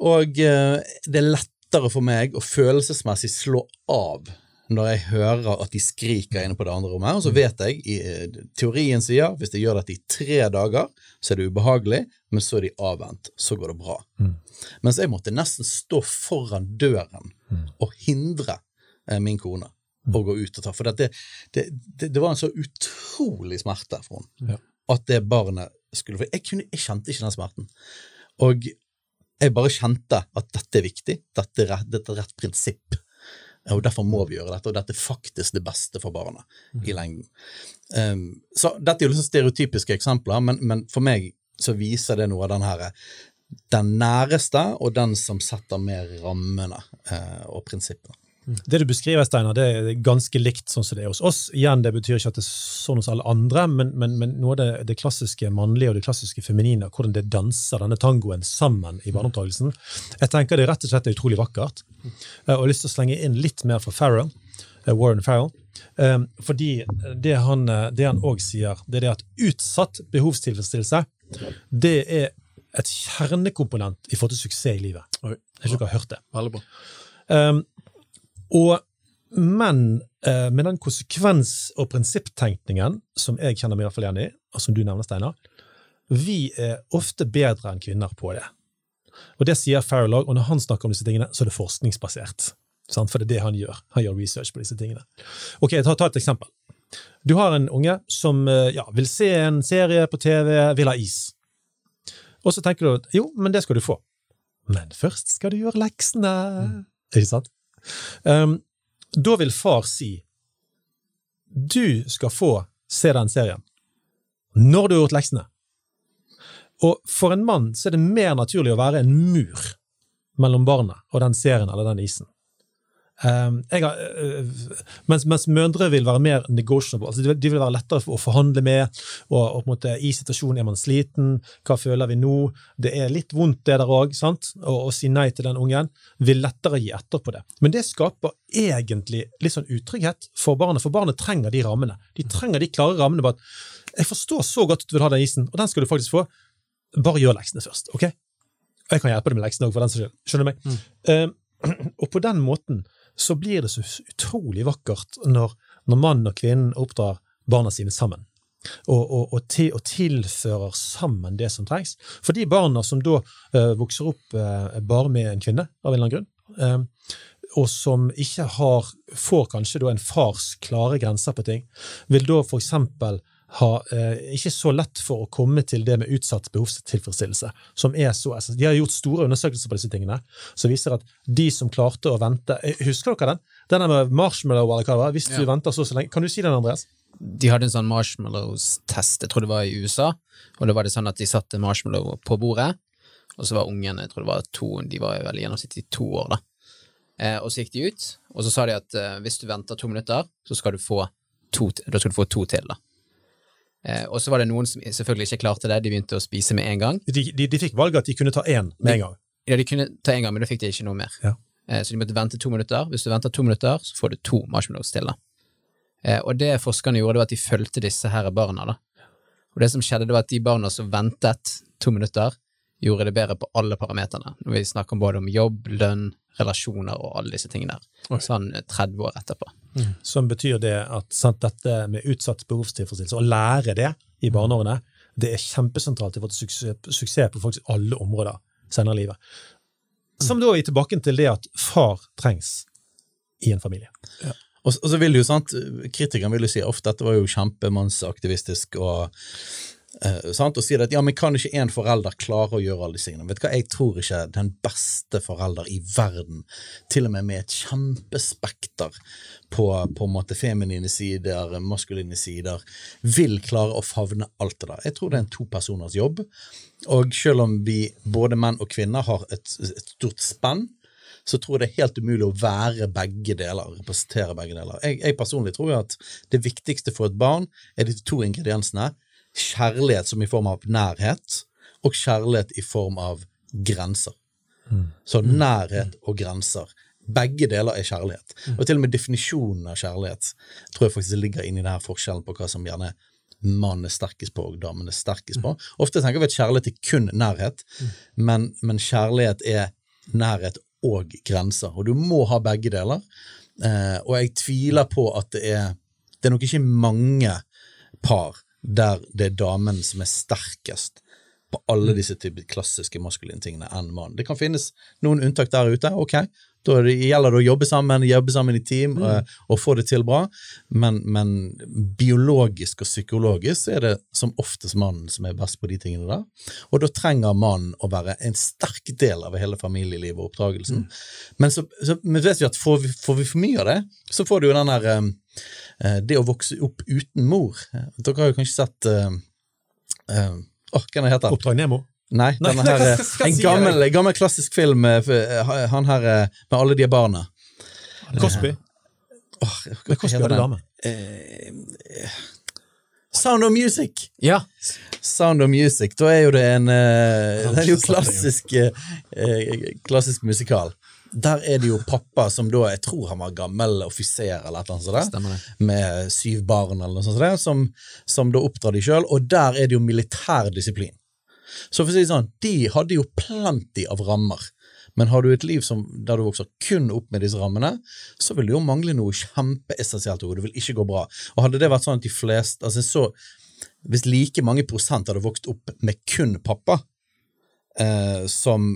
og eh, det er lettere for meg å følelsesmessig slå av når jeg hører at de skriker inne på det andre rommet. Og så vet jeg, i eh, teorien sier, hvis jeg gjør dette i tre dager, så er det ubehagelig, men så er de avvent. Så går det bra. Mm. Mens jeg måtte nesten stå foran døren og hindre eh, min kone å gå ut og ta For det, det, det, det var en så utrolig smerte for henne Ja. at det barnet skulle få jeg, kunne, jeg kjente ikke den smerten. Og jeg bare kjente at dette er viktig, dette er, rett- dette er rett prinsipp. Og derfor må vi gjøre dette, og dette er faktisk det beste for barna i lengden. Um, så dette er jo liksom stereotypiske eksempler, men, men for meg så viser det noe av den her den næreste, og den som setter mer rammene eh, og prinsippene. Det du beskriver, Steinar, det er ganske likt sånn som det er hos oss. Igjen, Det betyr ikke at det er sånn hos alle andre, men, men, men noe av det, det klassiske mannlige og det klassiske feminine, hvordan det danser denne tangoen sammen i barneoppdragelsen, jeg tenker det rett og slett er utrolig vakkert. Eh, Og jeg har lyst til å slenge inn litt mer fra Farrell, eh, Warren Farrell. Eh, Fordi det han det han òg sier, det er det at utsatt behovstilfredsstillelse, det er et kjernekomponent i forhold til suksess i livet. Jeg har ikke har hørt det. Veldig bra. Um, og, men eh, med den konsekvens- og prinsipptenkningen som jeg kjenner meg i hvert fall igjen i, og som du nevner, Steinar, vi er ofte bedre enn kvinner på det. Og det sier Farrell òg, og når han snakker om disse tingene, så er det forskningsbasert. Sant? For det er det han gjør. Han gjør research på disse tingene. Ok, ta, ta et eksempel. Du har en unge som eh, ja, vil se en serie på TV, vil ha is. Og så tenker du at jo, men det skal du få. Men først skal du gjøre leksene. Ikke sant? Um, da vil far si du skal få se den serien når du har gjort leksene. Og for en mann så er det mer naturlig å være en mur mellom barnet og den serien eller den isen. Jeg har, øh, mens, mens mødre vil være mer negotiable, altså de, vil- de vil være lettere for å forhandle med, og, og måte i situasjonen er man sliten, hva føler vi nå, det er litt vondt det der òg, å si nei til den ungen, vil lettere gi etter på det. Men det skaper egentlig litt sånn utrygghet for barnet, for barnet trenger de rammene. De trenger de klare rammene på at jeg forstår så godt at du vil ha den isen, og den skal du faktisk få, bare gjør leksene først, ok? Og jeg kan hjelpe deg med leksene òg, for den saks skyld. Skjønner du meg? Eh, og på den måten så blir det så utrolig vakkert når, når mannen og kvinnen oppdrar barna sine sammen. Og, og, og, til, og tilfører sammen det som trengs. For de barna som da uh, vokser opp uh, bare med en kvinne, av en eller annen grunn, uh, og som ikke har, får kanskje da en fars klare grenser på ting, vil da for eksempel ha eh, ikke så lett for å komme til det med utsatt behovstilfredsstillelse. som er så, altså, De har gjort store undersøkelser på disse tingene, som viser at de som klarte å vente eh, Husker dere den? Den der med marshmallow, eller hva det var? Hvis du venter så så lenge. Kan du si den, Andreas? De hadde en sånn marshmallows-test, jeg tror det var i USA, og da var det sånn at de satte marshmallow på bordet, og så var ungene, jeg tror det var to, de var vel gjennomsnittlig to år da. Eh, og så gikk de ut, og så sa de at eh, hvis du venter to minutter, så skal du få to, da skal du få to til da. Eh, og så var det noen som selvfølgelig ikke klarte det, de begynte å spise med en gang. De, de, de fikk valget at de kunne ta én med en gang. Ja, de kunne ta en gang, men da fikk de ikke noe mer. Ja. Eh, så de måtte vente to minutter. Hvis du venter to minutter, så får du to marshmallows til da. Eh, og det forskerne gjorde, det var at de fulgte disse her barna da. Og det som skjedde, det var at de barna som ventet to minutter, gjorde det bedre på alle parameterne. Når vi snakker både om jobb, lønn, relasjoner og alle disse tingene der. Sånn eh, 30 år etterpå. Som betyr det at sant, dette med utsatt behovstilfredsstillelse, å lære det i barneårene, det er kjempesentralt. I vårt til suksess, suksess på faktisk alle områder senere i livet. Som da er tilbake til det at far trengs i en familie. Og, og så vil jo, sant, Kritikeren vil jo si ofte at dette var jo kjempemannsaktivistisk og sant, og sier at ja, men kan ikke én forelder klare å gjøre alle disse tingene? Vet du hva, Jeg tror ikke den beste forelder i verden, til og med med et kjempespekter på, på en måte feminine sider, maskuline sider, vil klare å favne alt det der. Jeg tror det er en topersoners jobb. Og selv om vi, både menn og kvinner, har et, et stort spenn, så tror jeg det er helt umulig å være begge deler, representere begge deler. Jeg, jeg personlig tror at det viktigste for et barn er de to ingrediensene. Kjærlighet som i form av nærhet, og kjærlighet i form av grenser. Så nærhet og grenser. Begge deler er kjærlighet. Og til og med definisjonen av kjærlighet tror jeg faktisk ligger inni denne forskjellen på hva som gjerne mannen er sterkest på og damen er sterkest på. Ofte tenker vi at kjærlighet er kun nærhet, men, men kjærlighet er nærhet og grenser. Og du må ha begge deler. Eh, og jeg tviler på at det er Det er nok ikke mange par der det er damen som er sterkest på alle disse type klassiske maskuline tingene enn mannen. Det kan finnes noen unntak der ute, ok. Da er det, gjelder det å jobbe sammen, jobbe sammen i team mm. og få det til bra, men, men biologisk og psykologisk er det som oftest mannen som er best på de tingene der. Og da trenger mannen å være en sterk del av hele familielivet og oppdragelsen. Men så, så men vet vi at får vi, får vi for mye av det, så får du jo den der eh, eh, Det å vokse opp uten mor. Dere har jo kanskje sett eh, eh, Åh, hva heter den? Oppdrag Nemo. Nei, Nei, denne her, skal- skal jeg en si gammel, gammel klassisk film eh, han her eh, med alle de barna. Cosby. Åh, hva Cosby heter hadde den? dame. Eh, Sound of Music! Ja, Sound of Music, da er jo det en uh, Det er jo klassisk uh, Klassisk musikal. Der er det jo pappa som da Jeg tror han var gammel offiser eller et eller annet sånt. der. Med syv barn eller noe sånt, som det, som, som da oppdrar de sjøl, og der er det jo militær disiplin. Så for å si det sånn, de hadde jo plenty av rammer. Men har du et liv som, der du vokser kun opp med disse rammene, så vil det jo mangle noe kjempeessensielt, og det vil ikke gå bra. Og hadde det vært sånn at de fleste altså så, Hvis like mange prosent hadde vokst opp med kun pappa, eh, som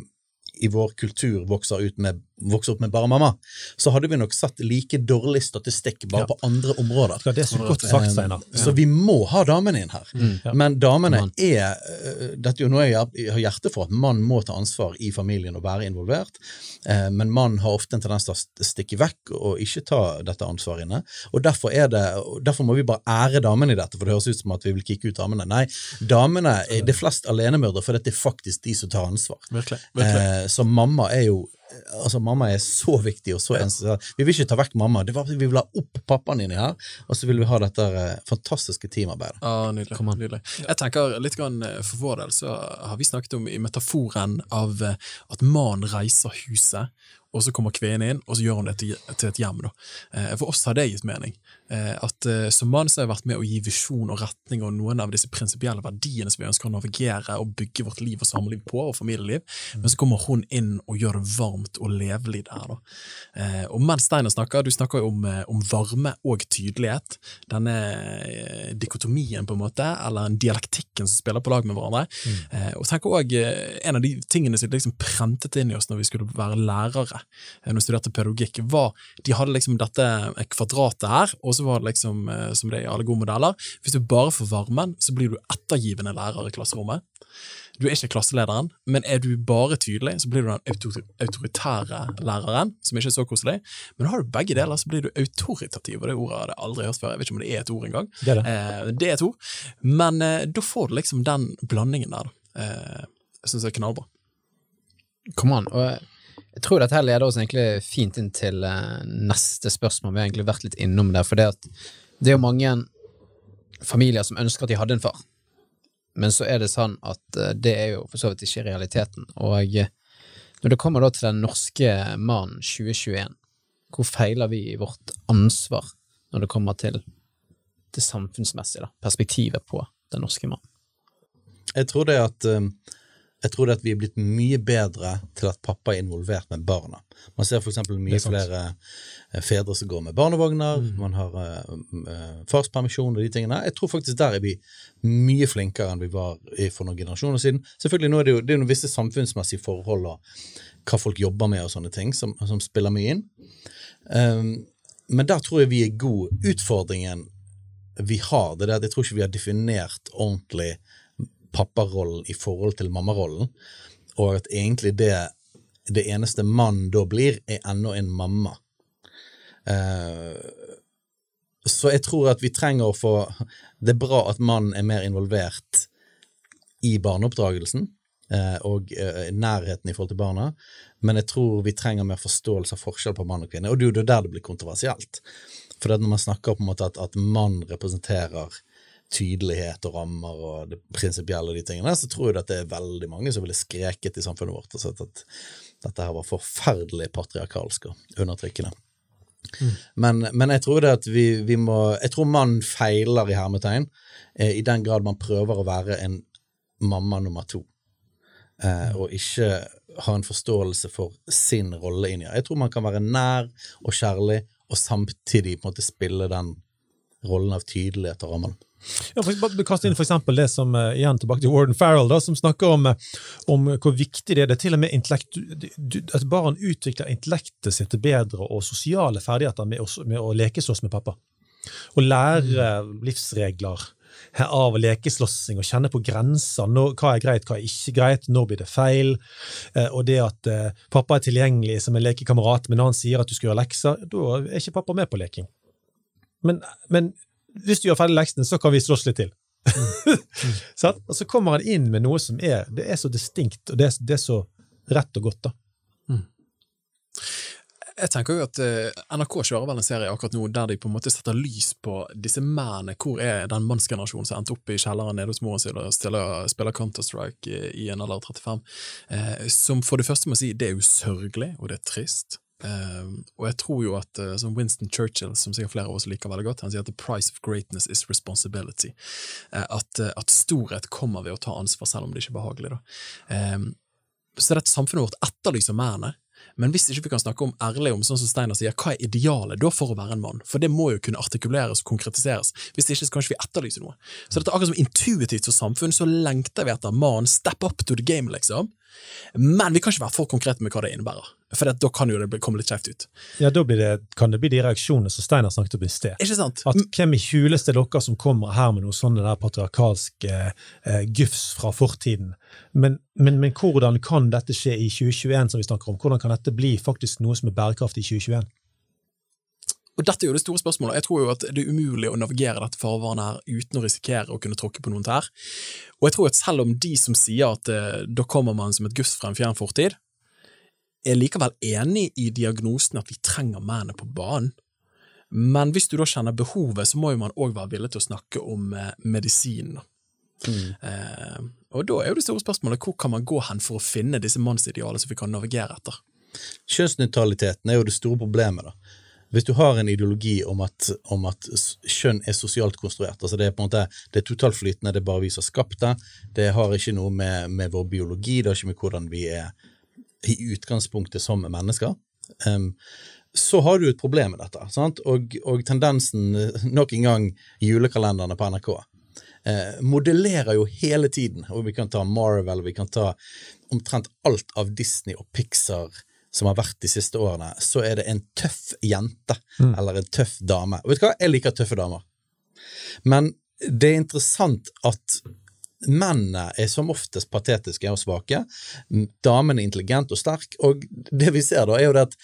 i vår kultur vokser, ut med, vokser opp med bare mamma, så hadde vi nok satt like dårlig statistikk bare Ja. på andre områder. Ja, Det er så godt sagt, Steinar. Så vi må ha damene inn her. Ja. Men damene Man. er øh, Dette er jo noe jeg har- hjerte for, at mann må ta ansvar i familien og være involvert. Eh, Men mann har ofte en tendens til å stikke vekk og ikke ta dette ansvaret inne. Og derfor, er det, derfor må vi bare ære damene i dette, for det høres ut som at vi vil kicke ut damene. Nei, damene er det flest alenemødre, for det er faktisk de som tar ansvar. Virkelig. virkelig. Eh, så mamma er jo Altså Mamma er så viktig og så eneste. Vi vil ikke ta vekk mamma, det var, vi vil ha opp pappaen din her, og så vil vi ha dette eh, fantastiske teamarbeidet. Ja, nydelig. Kom nydelig. Jeg tenker litt grann, eh, For vår del så har vi snakket om i metaforen av eh, at mannen reiser huset, og så kommer kvinnen inn, og så gjør hun det til, til et hjem. da. Eh, For oss har det gitt mening. Eh, At eh, Som mann så har jeg vært med å gi visjon og retning og noen av disse prinsipielle verdiene som vi ønsker å navigere og bygge vårt liv og samliv på, og familieliv. Men så kommer hun inn og gjør det varmt og levelig der. da. Eh, Og mens Steiner snakker, du snakker jo om, om varme og tydelighet. Denne dikotomien, på en måte, eller en dialektikk som spiller på lag med hverandre. Eh, og tenk eh, En av de tingene som liksom prentet inn i oss når vi skulle være lærere, når vi studerte pedagogikk, var de hadde liksom dette kvadratet her, og så var det liksom, eh, som det er i alle gode modeller, hvis du bare får varmen, så blir du ettergivende lærer i klasserommet. Du er ikke klasselederen, men er du bare tydelig, så blir du den autoritære læreren, som ikke er så koselig. Men har du begge deler, så blir du autoritativ, og det ordet har jeg aldri hørt før. Jeg vet ikke om det er et ord engang. Det er det. Eh, det er et ord, men eh, da får du liksom den blandingen der. Eh, jeg syns det er knallbra. Kom an. Og jeg- tror dette her leder oss egentlig fint inn til eh, neste spørsmål. Vi har egentlig vært litt innom det. For det, det er jo mange familier som ønsker at de hadde en far. Men så er det sånn at eh, det er jo for så vidt ikke realiteten. Og eh, når det kommer da til den norske mannen 2021, hvor feiler vi i vårt ansvar når det kommer til det samfunnsmessige da, perspektivet på den norske mannen? Jeg tror det at jeg tror det at vi er blitt mye bedre til at pappa er involvert med barna. Man ser eksempel mye er flere eh, fedre som går med barnevogner, Mm. man har uh, farspermisjon og de tingene. Jeg tror faktisk der er vi mye flinkere enn vi var for noen generasjoner siden. Selvfølgelig nå er det jo det er noen visse samfunnsmessige forhold og hva folk jobber med og sånne ting som, som spiller mye inn. Um, men der tror jeg vi er gode. Utfordringen vi har, det er at jeg tror ikke vi har definert ordentlig papparollen i forhold til mammarollen, og at egentlig det, det eneste mann da blir, er ennå en mamma. Eh, så jeg tror at vi trenger å få Det er bra at mannen er mer involvert i barneoppdragelsen eh, og eh, nærheten i forhold til barna, men jeg tror vi trenger mer forståelse av forskjell på mann og kvinne, og det er jo der det blir kontroversielt. For det er når man snakker på en måte at, at mann representerer tydelighet og rammer og det prinsipielle og de tingene, så tror jeg at det er veldig mange som ville skreket i samfunnet vårt og sett at dette her var forferdelig patriarkalsk og undertrykkende. Men, men jeg tror det at vi, vi må Jeg tror mannen feiler i hermetegn eh, i den grad man prøver å være en mamma nummer to. Eh, og ikke ha en forståelse for sin rolle inni det. Jeg tror man kan være nær og kjærlig, og samtidig på en måte spille den rollen av tydelighet og rammene. Ja, for, kaste inn for eksempel det som, eh, igjen tilbake til Warden Farrell, da, som snakker om, eh, om hvor viktig det er. Det er til og med intellekt, at barn utvikler intellektet sitt bedre og sosiale ferdigheter med, å- med å lekeslåss med pappa. Å lære livsregler av lekeslåssing og kjenne på grenser. Når, hva er greit, hva er ikke greit, når blir det feil? Eh, og det at eh, pappa er tilgjengelig som en lekekamerat, men når han sier at du skal gjøre lekser, da er ikke pappa med på leking. Men, men hvis du gjør ferdig leksene, så kan vi slåss litt til. Sant? og så kommer han inn med noe som er, det er så distinkt, og det er, det er så rett og godt. da. Jeg tenker jo at uh, NRK kjører vel en serie akkurat nå der de på en måte setter lys på disse mennene. Hvor er den mannsgenerasjonen som endte opp i kjelleren nede hos moren sin og stiller, spiller Counter-Strike i, i en alder av 35? Uh, som for det første må si, det er jo sørgelig, og det er trist. Eh, og jeg tror jo at uh, som Winston Churchill, som sikkert flere av oss liker veldig godt, han sier at the price of greatness is responsibility. Uh, at, uh, at storhet kommer ved å ta ansvar, selv om det ikke er behagelig. Eh, så dette samfunnet vårt etterlyser mennene. Men hvis ikke vi kan snakke om ærlig om sånn som Steiner sier, hva er idealet da for å være en mann? For det må jo kunne artikuleres og konkretiseres. Hvis ikke så kanskje vi etterlyser noe. Så dette er akkurat som intuitivt for samfunn, så lengter vi etter mannen. Step up to the game, liksom. Men vi kan ikke være for konkrete med hva det innebærer. For da kan jo det komme litt skjevt ut. Ja, Da blir det, kan det bli de reaksjonene som Steinar snakket om i sted. Ikke sant? At hvem i huleste er dere som kommer her med noe sånne der patriarkalske eh, gufs fra fortiden? Men, men, men hvordan kan dette skje i 2021, som vi snakker om? Hvordan kan dette bli faktisk noe som er bærekraftig i 2021? Og dette er jo det store spørsmålet. Jeg tror jo at det er umulig å navigere dette farvannet her uten å risikere å kunne tråkke på noen tær. Og jeg tror at selv om de som sier at eh, da kommer man som et guss fra en fjern fortid, er likevel enig i diagnosen at vi trenger mennene på banen. Men hvis du da kjenner behovet, så må jo man òg være villig til å snakke om eh, medisin. Mm. Eh, og da er jo det store spørsmålet hvor kan man gå hen for å finne disse mannsidealene som vi kan navigere etter? Kjønnsnøytraliteten er jo det store problemet. da. Hvis du har en ideologi om at, om at kjønn er sosialt konstruert, altså det er på en måte, det er totalt flytende, det er bare vi som har skapt det, det har ikke noe med, med vår biologi, det har ikke med hvordan vi er i utgangspunktet som mennesker, um, så har du et problem med dette. Sant? Og, og tendensen, eh, nok en gang, julekalenderne på NRK. eh, modellerer jo hele tiden. Og vi kan ta Marvel, vi kan ta omtrent alt av Disney og Pixar som har vært de siste årene, så er det en tøff jente, eller en tøff dame. Og vet du hva, jeg liker tøffe damer. Men det er interessant at mennene er som oftest patetiske og svake. Damen er intelligent og sterk, og det vi ser da, er jo det at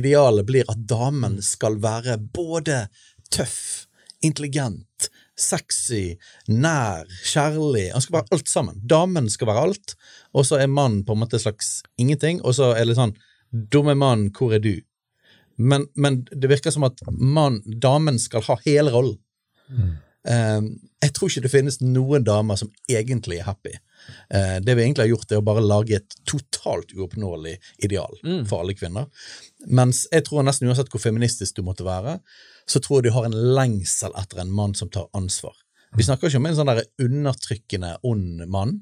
idealet blir at damen skal være både tøff, intelligent, sexy, nær, kjærlig. Han skal være alt sammen. Damen skal være alt, og så er mannen på en måte slags ingenting, og så er det sånn Dumme mann, hvor er du? Men, men det virker som at mann, damen skal ha hele rollen. Eh, jeg tror ikke det finnes noen damer som egentlig er happy. Uh, det vi egentlig har gjort, er å bare lage et totalt uoppnåelig ideal for alle kvinner. Mens jeg tror nesten uansett hvor feministisk du måtte være, så tror jeg du har en lengsel etter en mann som tar ansvar. Vi snakker ikke om en sånn der undertrykkende, ond mann,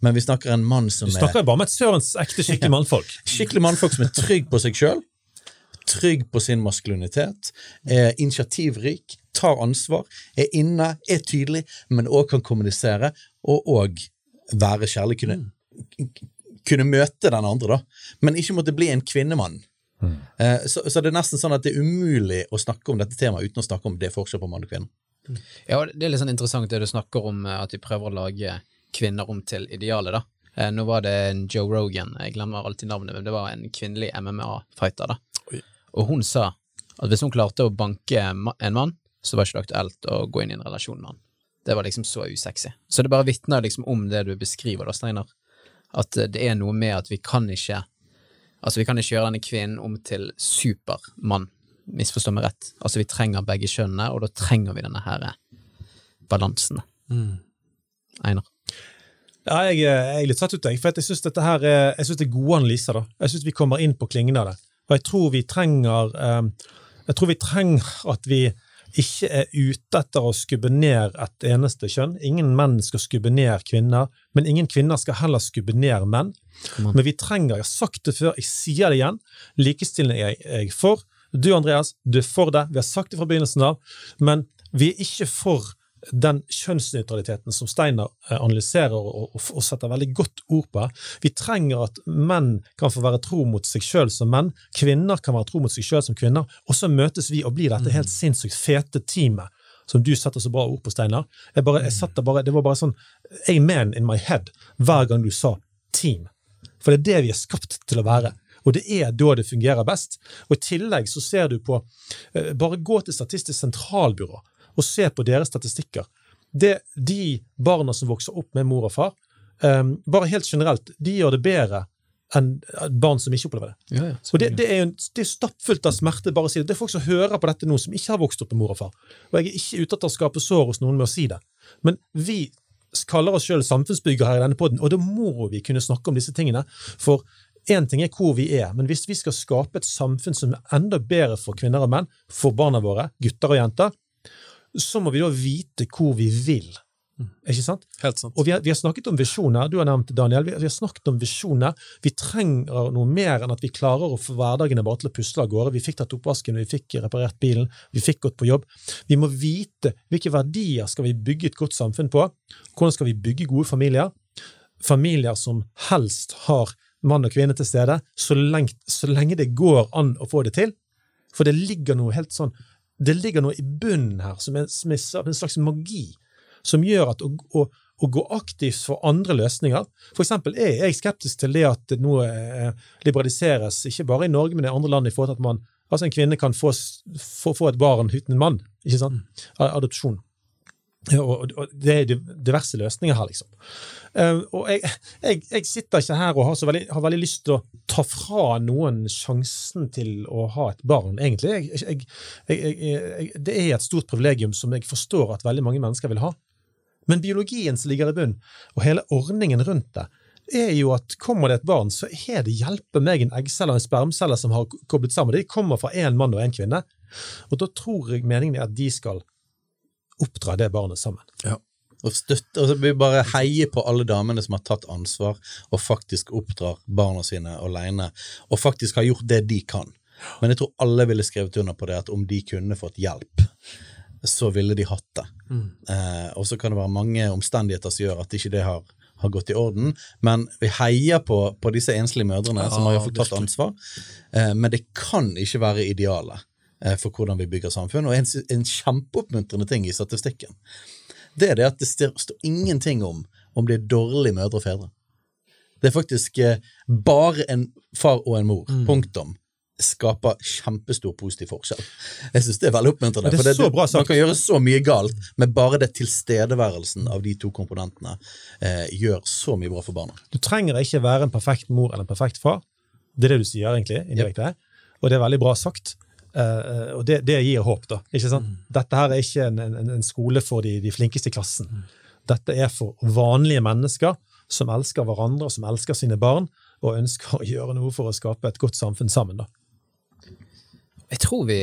men vi snakker en mann som er Du snakker er, bare om et sørens ekte skikkelig mannfolk. skikkelig mannfolk som er trygg på seg sjøl, trygg på sin maskulinitet, er initiativrik, tar ansvar, er inne, er tydelig, men òg kan kommunisere, og òg være kjærlig. Kunne, kunne møte den andre, da, men ikke måtte bli en kvinnemann. Mm. Så, så det er nesten sånn at det er umulig å snakke om dette temaet uten å snakke om det forskjell på mann og kvinne. Ja, det er litt sånn interessant det du snakker om, eh, at de prøver å lage kvinner om til idealet, da. Eh, Nå var det en Joe Rogan, jeg glemmer alltid navnet, men det var en kvinnelig MMA-fighter, da. Oi. Og hun sa at hvis hun klarte å banke en mann, så var det ikke aktuelt å gå inn i en relasjon med han. Det var liksom så usexy. Så det bare vitner liksom om det du beskriver, da, Steinar. At eh, det er noe med at vi kan ikke Altså, vi kan ikke gjøre denne kvinnen om til supermann, misforstå meg rett. Altså, vi trenger begge kjønnene, og da trenger vi denne her balansen. balansen. Einar. Ja, jeg, er- jeg er litt satt ut, jeg, for jeg syns dette her er, jeg synes det er gode analyser. da. Jeg syns vi kommer inn på klingen av det. Og jeg tror vi trenger eh, Jeg tror vi trenger at vi ikke er ute etter å skubbe ned et eneste kjønn. Ingen menn skal skubbe ned kvinner, men ingen kvinner skal heller skubbe ned menn. Men vi trenger, jeg har sagt det før, jeg sier det igjen, likestilling er jeg for. Du, Andreas, du er for det. Vi har sagt det fra begynnelsen av. Men vi er ikke for den kjønnsnøytraliteten som Steiner eh, analyserer og, og, og setter veldig godt ord på. Vi trenger at menn kan få være tro mot seg sjøl som menn, kvinner kan være tro mot seg sjøl som kvinner, og så møtes vi og blir dette helt sinnssykt fete teamet som du setter så bra ord på, Steinar. Jeg bare, jeg satte bare, det var bare sånn amen in my head hver gang du sa team. For det er det vi er skapt til å være. Og det er da det fungerer best. Og I tillegg så ser du på eh, Bare gå til Statistisk sentralbyrå og se på deres statistikker. Det, de barna som vokser opp med mor og far, eh, bare helt generelt, de gjør det bedre enn barn som ikke opplever det. Ja, ja. Og det, det er jo det er stappfullt av smerte bare å si det. Det er folk som hører på dette nå, som ikke har vokst opp med mor og far. Og jeg er ikke ute etter å skape sår hos noen med å si det. Men vi kaller oss sjøl samfunnsbyggere her i denne podden, og da må vi kunne snakke om disse tingene. For én ting er hvor vi er, men hvis vi skal skape et samfunn som er enda bedre for kvinner og menn, for barna våre, gutter og jenter, så må vi da vite hvor vi vil. Ikke sant? Helt sant. Og vi har, vi har snakket om visjoner. Du har nevnt Daniel. Vi, vi har snakket om visjoner. Vi trenger noe mer enn at vi klarer å få hverdagene bare til å pusle av gårde. Vi fikk tatt oppvasken, vi fikk reparert bilen, vi fikk gått på jobb. Vi må vite hvilke verdier skal vi bygge et godt samfunn på. Hvordan skal vi bygge gode familier? Familier som helst har mann og kvinne til stede, så lenge, så lenge det går an å få det til. For det ligger noe helt sånn det ligger noe i bunnen her som er, som er en slags magi, som gjør at å, å, å gå aktivt for andre løsninger For eksempel er jeg skeptisk til det at det nå eh, liberaliseres, ikke bare i Norge, men i andre land, i forhold til at man, altså en kvinne kan få, få, få et barn uten en mann. ikke sant? A- Adopsjon. Og, og det er diverse løsninger her, liksom. Uh, og jeg, jeg, jeg sitter ikke her og har, veldig, har veldig lyst til å ta fra noen sjansen til å ha et barn, egentlig. Jeg, det er et stort privilegium som jeg forstår at veldig mange mennesker vil ha. Men biologien som ligger i bunnen, og hele ordningen rundt det, er jo at kommer det et barn, så er det hjelpe meg en eggcelle og en spermcelle som har koblet sammen. De kommer fra én mann og én kvinne. Og da tror jeg meningen er at de skal oppdra det barnet sammen. Og støtte, altså vi bare heier på alle damene som har tatt ansvar og faktisk oppdrar barna sine alene, og faktisk har gjort det de kan. Men jeg tror alle ville skrevet under på det at om de kunne fått hjelp så ville de hatt det. Eh, og så kan det være mange omstendigheter som gjør at ikke det har, har gått i orden. Men vi heier på, på disse enslige mødrene som har fått tatt ansvar. Eh, men det kan ikke være idealet for hvordan vi bygger samfunn. Og en, en kjempeoppmuntrende ting i statistikken, det er det at det står, ingenting om om det er dårlige mødre og fedre. Det er faktisk eh, bare en far og en mor. Mm. Punktum. Skaper kjempestor positiv forskjell. Jeg synes det er veldig oppmuntrende. Det er for så bra. Man kan gjøre så mye galt, men bare det tilstedeværelsen av de to komponentene eh, gjør så mye bra for barna. Du trenger ikke være en perfekt mor eller en perfekt far. Det er det du sier, egentlig, indirekte. Og det er veldig bra sagt. Eh, og det, det gir håp, da. Ikke sant? Dette her er ikke en, en, en skole for de, de flinkeste i klassen. Dette er for vanlige mennesker som elsker hverandre, og som elsker sine barn, og ønsker å gjøre noe for å skape et godt samfunn sammen. da. Jeg tror vi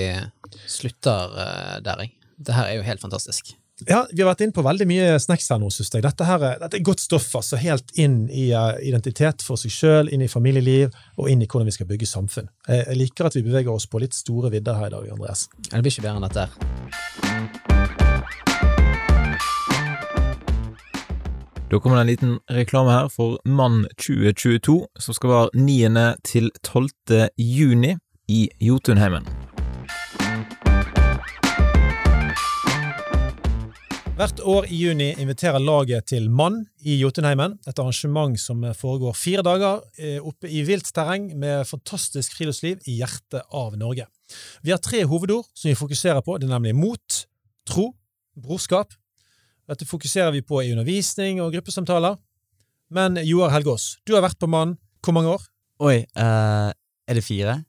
slutter eh, der, jeg. Det her er jo helt fantastisk. Ja, Vi har vært inne på veldig mye snacks her nå, synes jeg. Dette, her er, dette er godt stoff, altså. Helt inn i uh, identitet for seg sjøl, inn i familieliv, og inn i hvordan vi skal bygge samfunn. Jeg, jeg liker at vi beveger oss på litt store vidder her i dag, Andreas. Ja, Det blir ikke bedre enn dette. her. Da kommer det en liten reklame her for Mann 2022, som skal være 9. til 12. juni i Jotunheimen. Hvert år i juni inviterer laget til Mann i Jotunheimen, et arrangement som foregår fire dager eh, oppe i vilt terreng med fantastisk friluftsliv i hjertet av Norge. Vi har tre hovedord som vi fokuserer på, det er nemlig mot, tro, brorskap. Dette fokuserer vi på i undervisning og gruppesamtaler. Men Joar Helgaas, du har vært på Mann hvor mange år? Oi, uh, er det fire?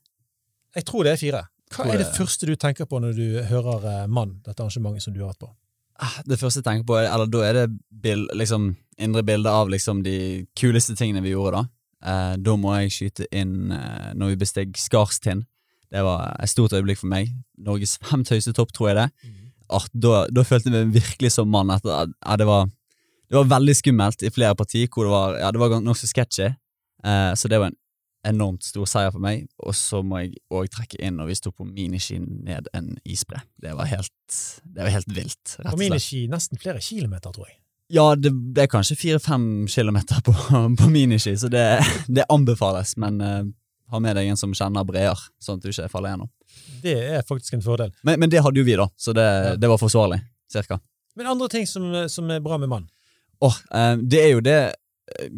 Jeg tror det er fire. Hva er det første du tenker på når du hører eh, Mann, dette arrangementet som du har vært på? Ah, Det første jeg tenker på, er- eller da er det bild, liksom, indre bilde av liksom, de kuleste tingene vi gjorde da. Eh, da må jeg skyte inn eh, når vi besteg Skarstind. Det var et stort øyeblikk for meg. Norges femt høyeste topp, tror jeg det. Ah, da, da følte jeg meg virkelig som mann. Etter, ja, det, var, det var veldig skummelt i flere partier, hvor det var, ja, det var nokså sketchy. Eh, så det var en enormt stor seier for meg. Og så må jeg òg trekke inn når vi sto på miniski ned en isbre. Det var helt, det var helt vilt, rett På og slett. miniski nesten flere kilometer, tror jeg. Ja, det, det er kanskje fire-fem kilometer på, på miniski, så det, det anbefales. Men uh, ha med deg en som kjenner breer, sånn at du ikke faller gjennom. Det er faktisk en fordel. Men, men det hadde jo vi, da, så det, det var forsvarlig. Cirka. Men andre ting som, som er bra med Mann? Åh, eh, det er jo det eh,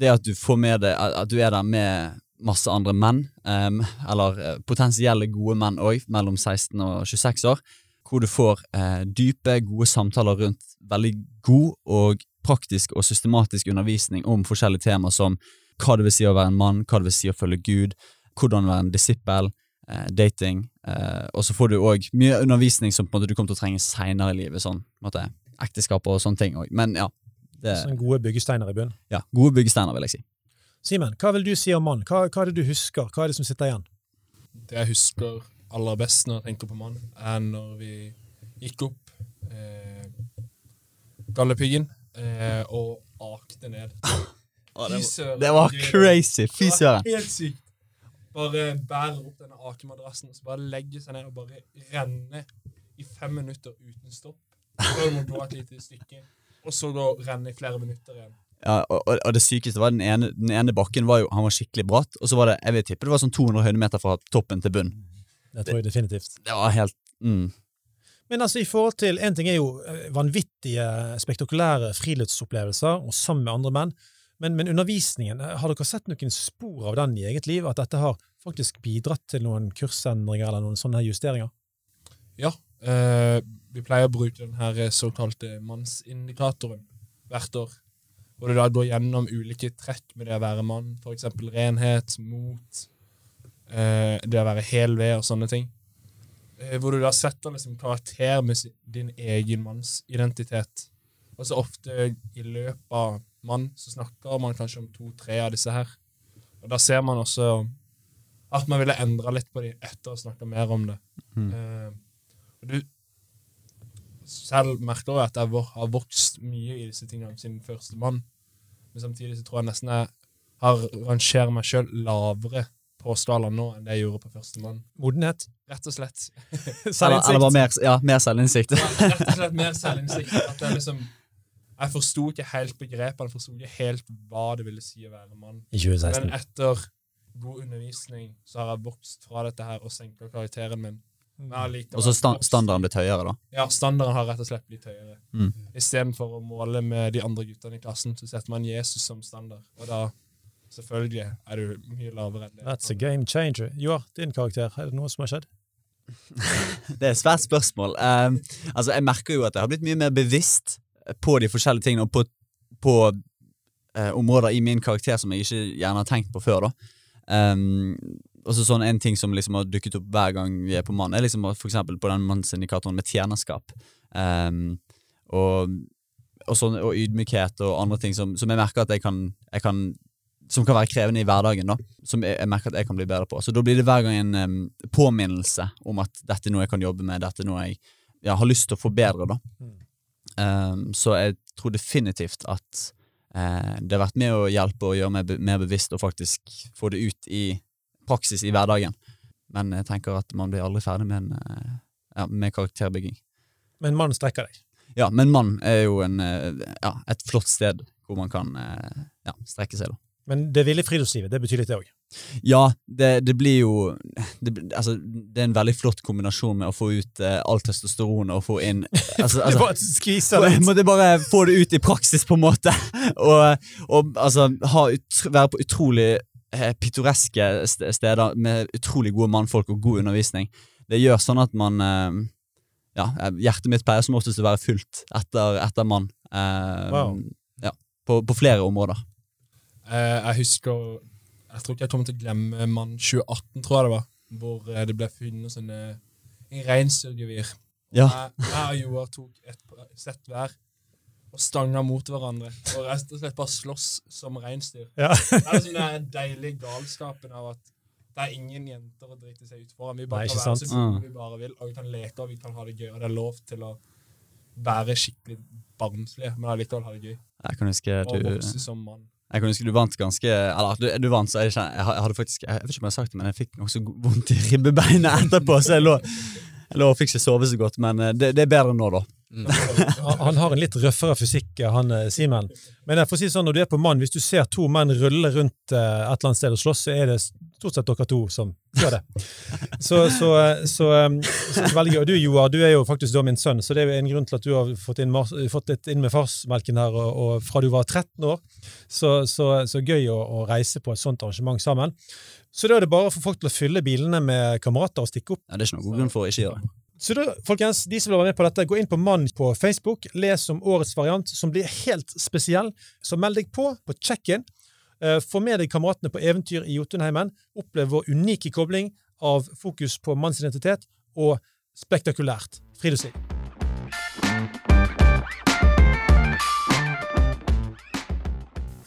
Det at du får med deg at du er der med masse andre menn, um, eller eh, potensielle gode menn òg, mellom 16 og 26 år, hvor du får uh, dype, gode samtaler rundt veldig god og praktisk og systematisk undervisning om forskjellige temaer som hva det vil si å være en mann, hva det vil si å følge Gud, hvordan være en disippel, uh, dating, uh, og så får du òg mye undervisning som måte du kommer til å trenge seinere i livet, sånn på en måte ekteskap og sånne ting òg. Men ja, det, Sånne gode byggesteiner i bunnen. ja, gode byggesteiner, vil jeg si. Simen, hva vil du si om Mann? Hva, hva er det du husker? Hva er det som sitter igjen? Det jeg husker aller best når jeg tenker på mann, er når vi gikk opp eh, Galdhøpiggen eh, og akte ned. Fy Det var det- crazy! Fy var søren! Helt sykt. Bare bærer opp denne akemadrassen, og så bare legge seg ned og bare renne i fem minutter uten stopp. Må du gå et lite stykke, og så gå og renne i flere minutter igjen. Ja, og, og, det sykeste var den ene, den ene bakken var jo, han var skikkelig bratt, og så var det jeg vil tippe det var sånn 200 høydemeter fra toppen til bunn. Det tror jeg definitivt. Det var helt mm. Men altså, i forhold til, En ting er jo eh, vanvittige, spektakulære friluftsopplevelser og sammen med andre menn, men, men undervisningen, eh, har dere sett noen spor av den i eget liv? At dette har faktisk bidratt til noen kursendringer eller noen sånne justeringer? Ja, eh, vi pleier å bruke den her såkalte mannsindikatoren hvert år. Hvor du da går gjennom ulike trekk med det å være mann, eksempel renhet, mot, eh, det å være hel ved og sånne ting. Eh, hvor du da setter liksom karakter med din egen mannsidentitet. Og så ofte i løpet av mann så snakker man kanskje om to-tre av disse her. Og da ser man også at man ville endra litt på dem etter å snakke mer om det. Eh, du selv merker jeg at jeg har vokst mye i disse tingene siden første mann. Men samtidig så tror jeg nesten jeg har rangerer meg sjøl lavere på skala nå enn det jeg gjorde på førstemann. Modenhet. Rett og slett. Eller, eller bare mer, ja, mer selvinnsikt. Rett og slett mer selvinnsikt. At jeg liksom Jeg forsto ikke helt begrepene, jeg forsto ikke helt hva det ville si å være mann. I 2016. Men etter god undervisning så har jeg vokst fra dette her og senka karakteren min. Allikevel- Og så sta standarden blitt høyere, da. Ja, standarden har rett og slett blitt høyere. Mm. Istedenfor å måle med de andre guttene i klassen, så setter man Jesus som standard. Og da, selvfølgelig, er du mye lavere enn det. That's a game changer. Joar, din karakter, er det noe som har skjedd? Det er et svært spørsmål. Um, altså, jeg merker jo at jeg har blitt mye mer bevisst på de forskjellige tingene, og på, på uh, områder i min karakter som jeg ikke gjerne har tenkt på før. da. Um, og så sånn En ting som liksom har dukket opp hver gang vi er på mann, er liksom for eksempel på den mannsindikatoren med tjenerskap. Um, og, og, sånn, og ydmykhet og andre ting som, som jeg merker at jeg kan, jeg kan som kan være krevende i hverdagen, da, som jeg, jeg merker at jeg kan bli bedre på. Så da blir det hver gang en um, påminnelse om at dette er noe jeg kan jobbe med, dette er noe jeg ja, har lyst til å forbedre. da. um, så jeg tror definitivt at uh, det har vært med å hjelpe og gjøre meg be mer bevisst og faktisk få det ut i praksis i hverdagen. Men jeg tenker at man blir aldri ferdig med, en, eh, ja, med karakterbygging. Men mannen strekker deg. Ja, men mann er jo en, eh, ja, et flott sted hvor man kan eh, ja, strekke seg, da. Men det ville friluftslivet, det betyr litt, det òg. Ja, det, det blir jo det, altså, det er en veldig flott kombinasjon med å få ut eh, alt testosteron og få inn altså, altså, Skviser jeg litt. måtte bare få det ut i praksis, på en måte. Og, og altså, ha ut, være på utrolig pittoreske steder med utrolig gode mannfolk og god undervisning. Det gjør sånn at man eh, Ja, eh, hjertet mitt pleier som oftest å være fullt etter, etter mann. Eh, Wow. Ja, på, på flere områder. Eh, jeg husker Jeg tror ikke jeg kommer til å glemme mann 2018, tror jeg det var, hvor eh, det ble funnet sånne reinsdyrgevir. Ja. Jeg, jeg og Joar tok et sett hver og stanga mot hverandre. Og rett og slett bare slåss som reinsdyr. Ja. Det er liksom den deilige galskapen av at det er ingen jenter å drite seg ut foran. Vi bare Nei, kan være sant? så gode vi bare vil, og vi kan leke og vi kan ha det gøy. Og det er lov til å være skikkelig barnslig, men allikevel ha det gøy. Jeg kan huske Og du vokse som mann. Jeg kan huske du vant ganske Eller du, du vant, så jeg, kjenner- jeg, hadde faktisk Jeg vet ikke om jeg har sagt det, men jeg fikk nokså så vondt i ribbebeinet etterpå, så jeg lå, jeg lå og fikk ikke sove så godt. Men eh, det, det er bedre nå, da. Han, han har en litt røffere fysikk, han eh, Simen. Men jeg får si sånn, når du er på mann, hvis du ser to menn rulle rundt eh, et eller annet sted og slåss, så er det stort sett dere to som gjør det. Så, så, eh, så, eh, så veldig gøy. Og du Joar, du er jo faktisk da min sønn, så det er jo en grunn til at du har fått, inn, fått litt inn med farsmelken her og, og fra du var 13 år. Så, så, så gøy å, å reise på et sånt arrangement sammen. Så da er det bare å få folk til å fylle bilene med kamerater og stikke opp. Ja, det er ikke noen grunn for å ikke gjøre det. Så da, folkens, de som vil være med på dette, gå inn på Mann på Facebook, les om årets variant, som blir helt spesiell. Så meld deg på på check-in. Eh, Få med deg kameratene på eventyr i Jotunheimen. Opplev vår unike kobling av fokus på mannsidentitet og spektakulært friluftsliv.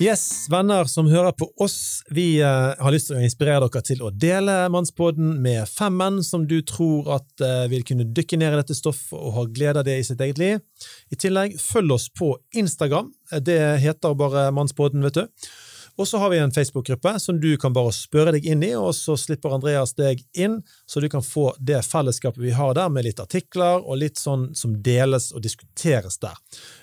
Yes, venner som hører på oss, vi eh, har lyst til å inspirere dere til å dele Mannspodden med fem menn som du tror at eh, vil kunne dykke ned i dette stoffet og ha glede av det i sitt eget liv. I tillegg, følg oss på Instagram. Det heter bare Mannspodden, vet du. Og så har vi en Facebook-gruppe som du kan bare spørre deg inn i, og så slipper Andreas deg inn, så du kan få det fellesskapet vi har der, med litt artikler og litt sånn som deles og diskuteres der.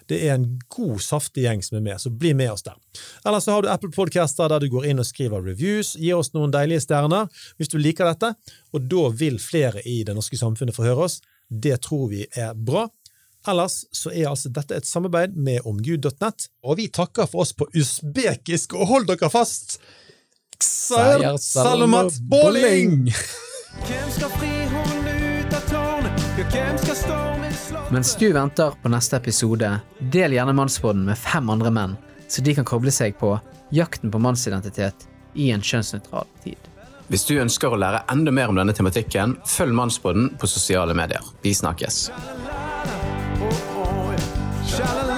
Det er en god, saftig gjeng som er med, så bli med oss der. Eller så har du Apple Podcaster der du går inn og skriver reviews, gir oss noen deilige stjerner hvis du liker dette, og da vil flere i det norske samfunnet få høre oss. Det tror vi er bra. Ellers så er altså dette et samarbeid med omgud.nett, og vi takker for oss på usbekisk, og hold dere fast! Ksar Salamat Bolling! Hvem skal fri henne ut av tårnet? Ja, hvem skal stormen slå Mens du venter på neste episode, del gjerne Mannsbåten med fem andre menn, så de kan koble seg på jakten på mannsidentitet i en kjønnsnøytral tid. Hvis du ønsker å lære enda mer om denne tematikken, følg Mannsbåten på sosiale medier. Vi snakkes. Oh, oh, ja. Sha-la-la, sha-la-la-la-la-la.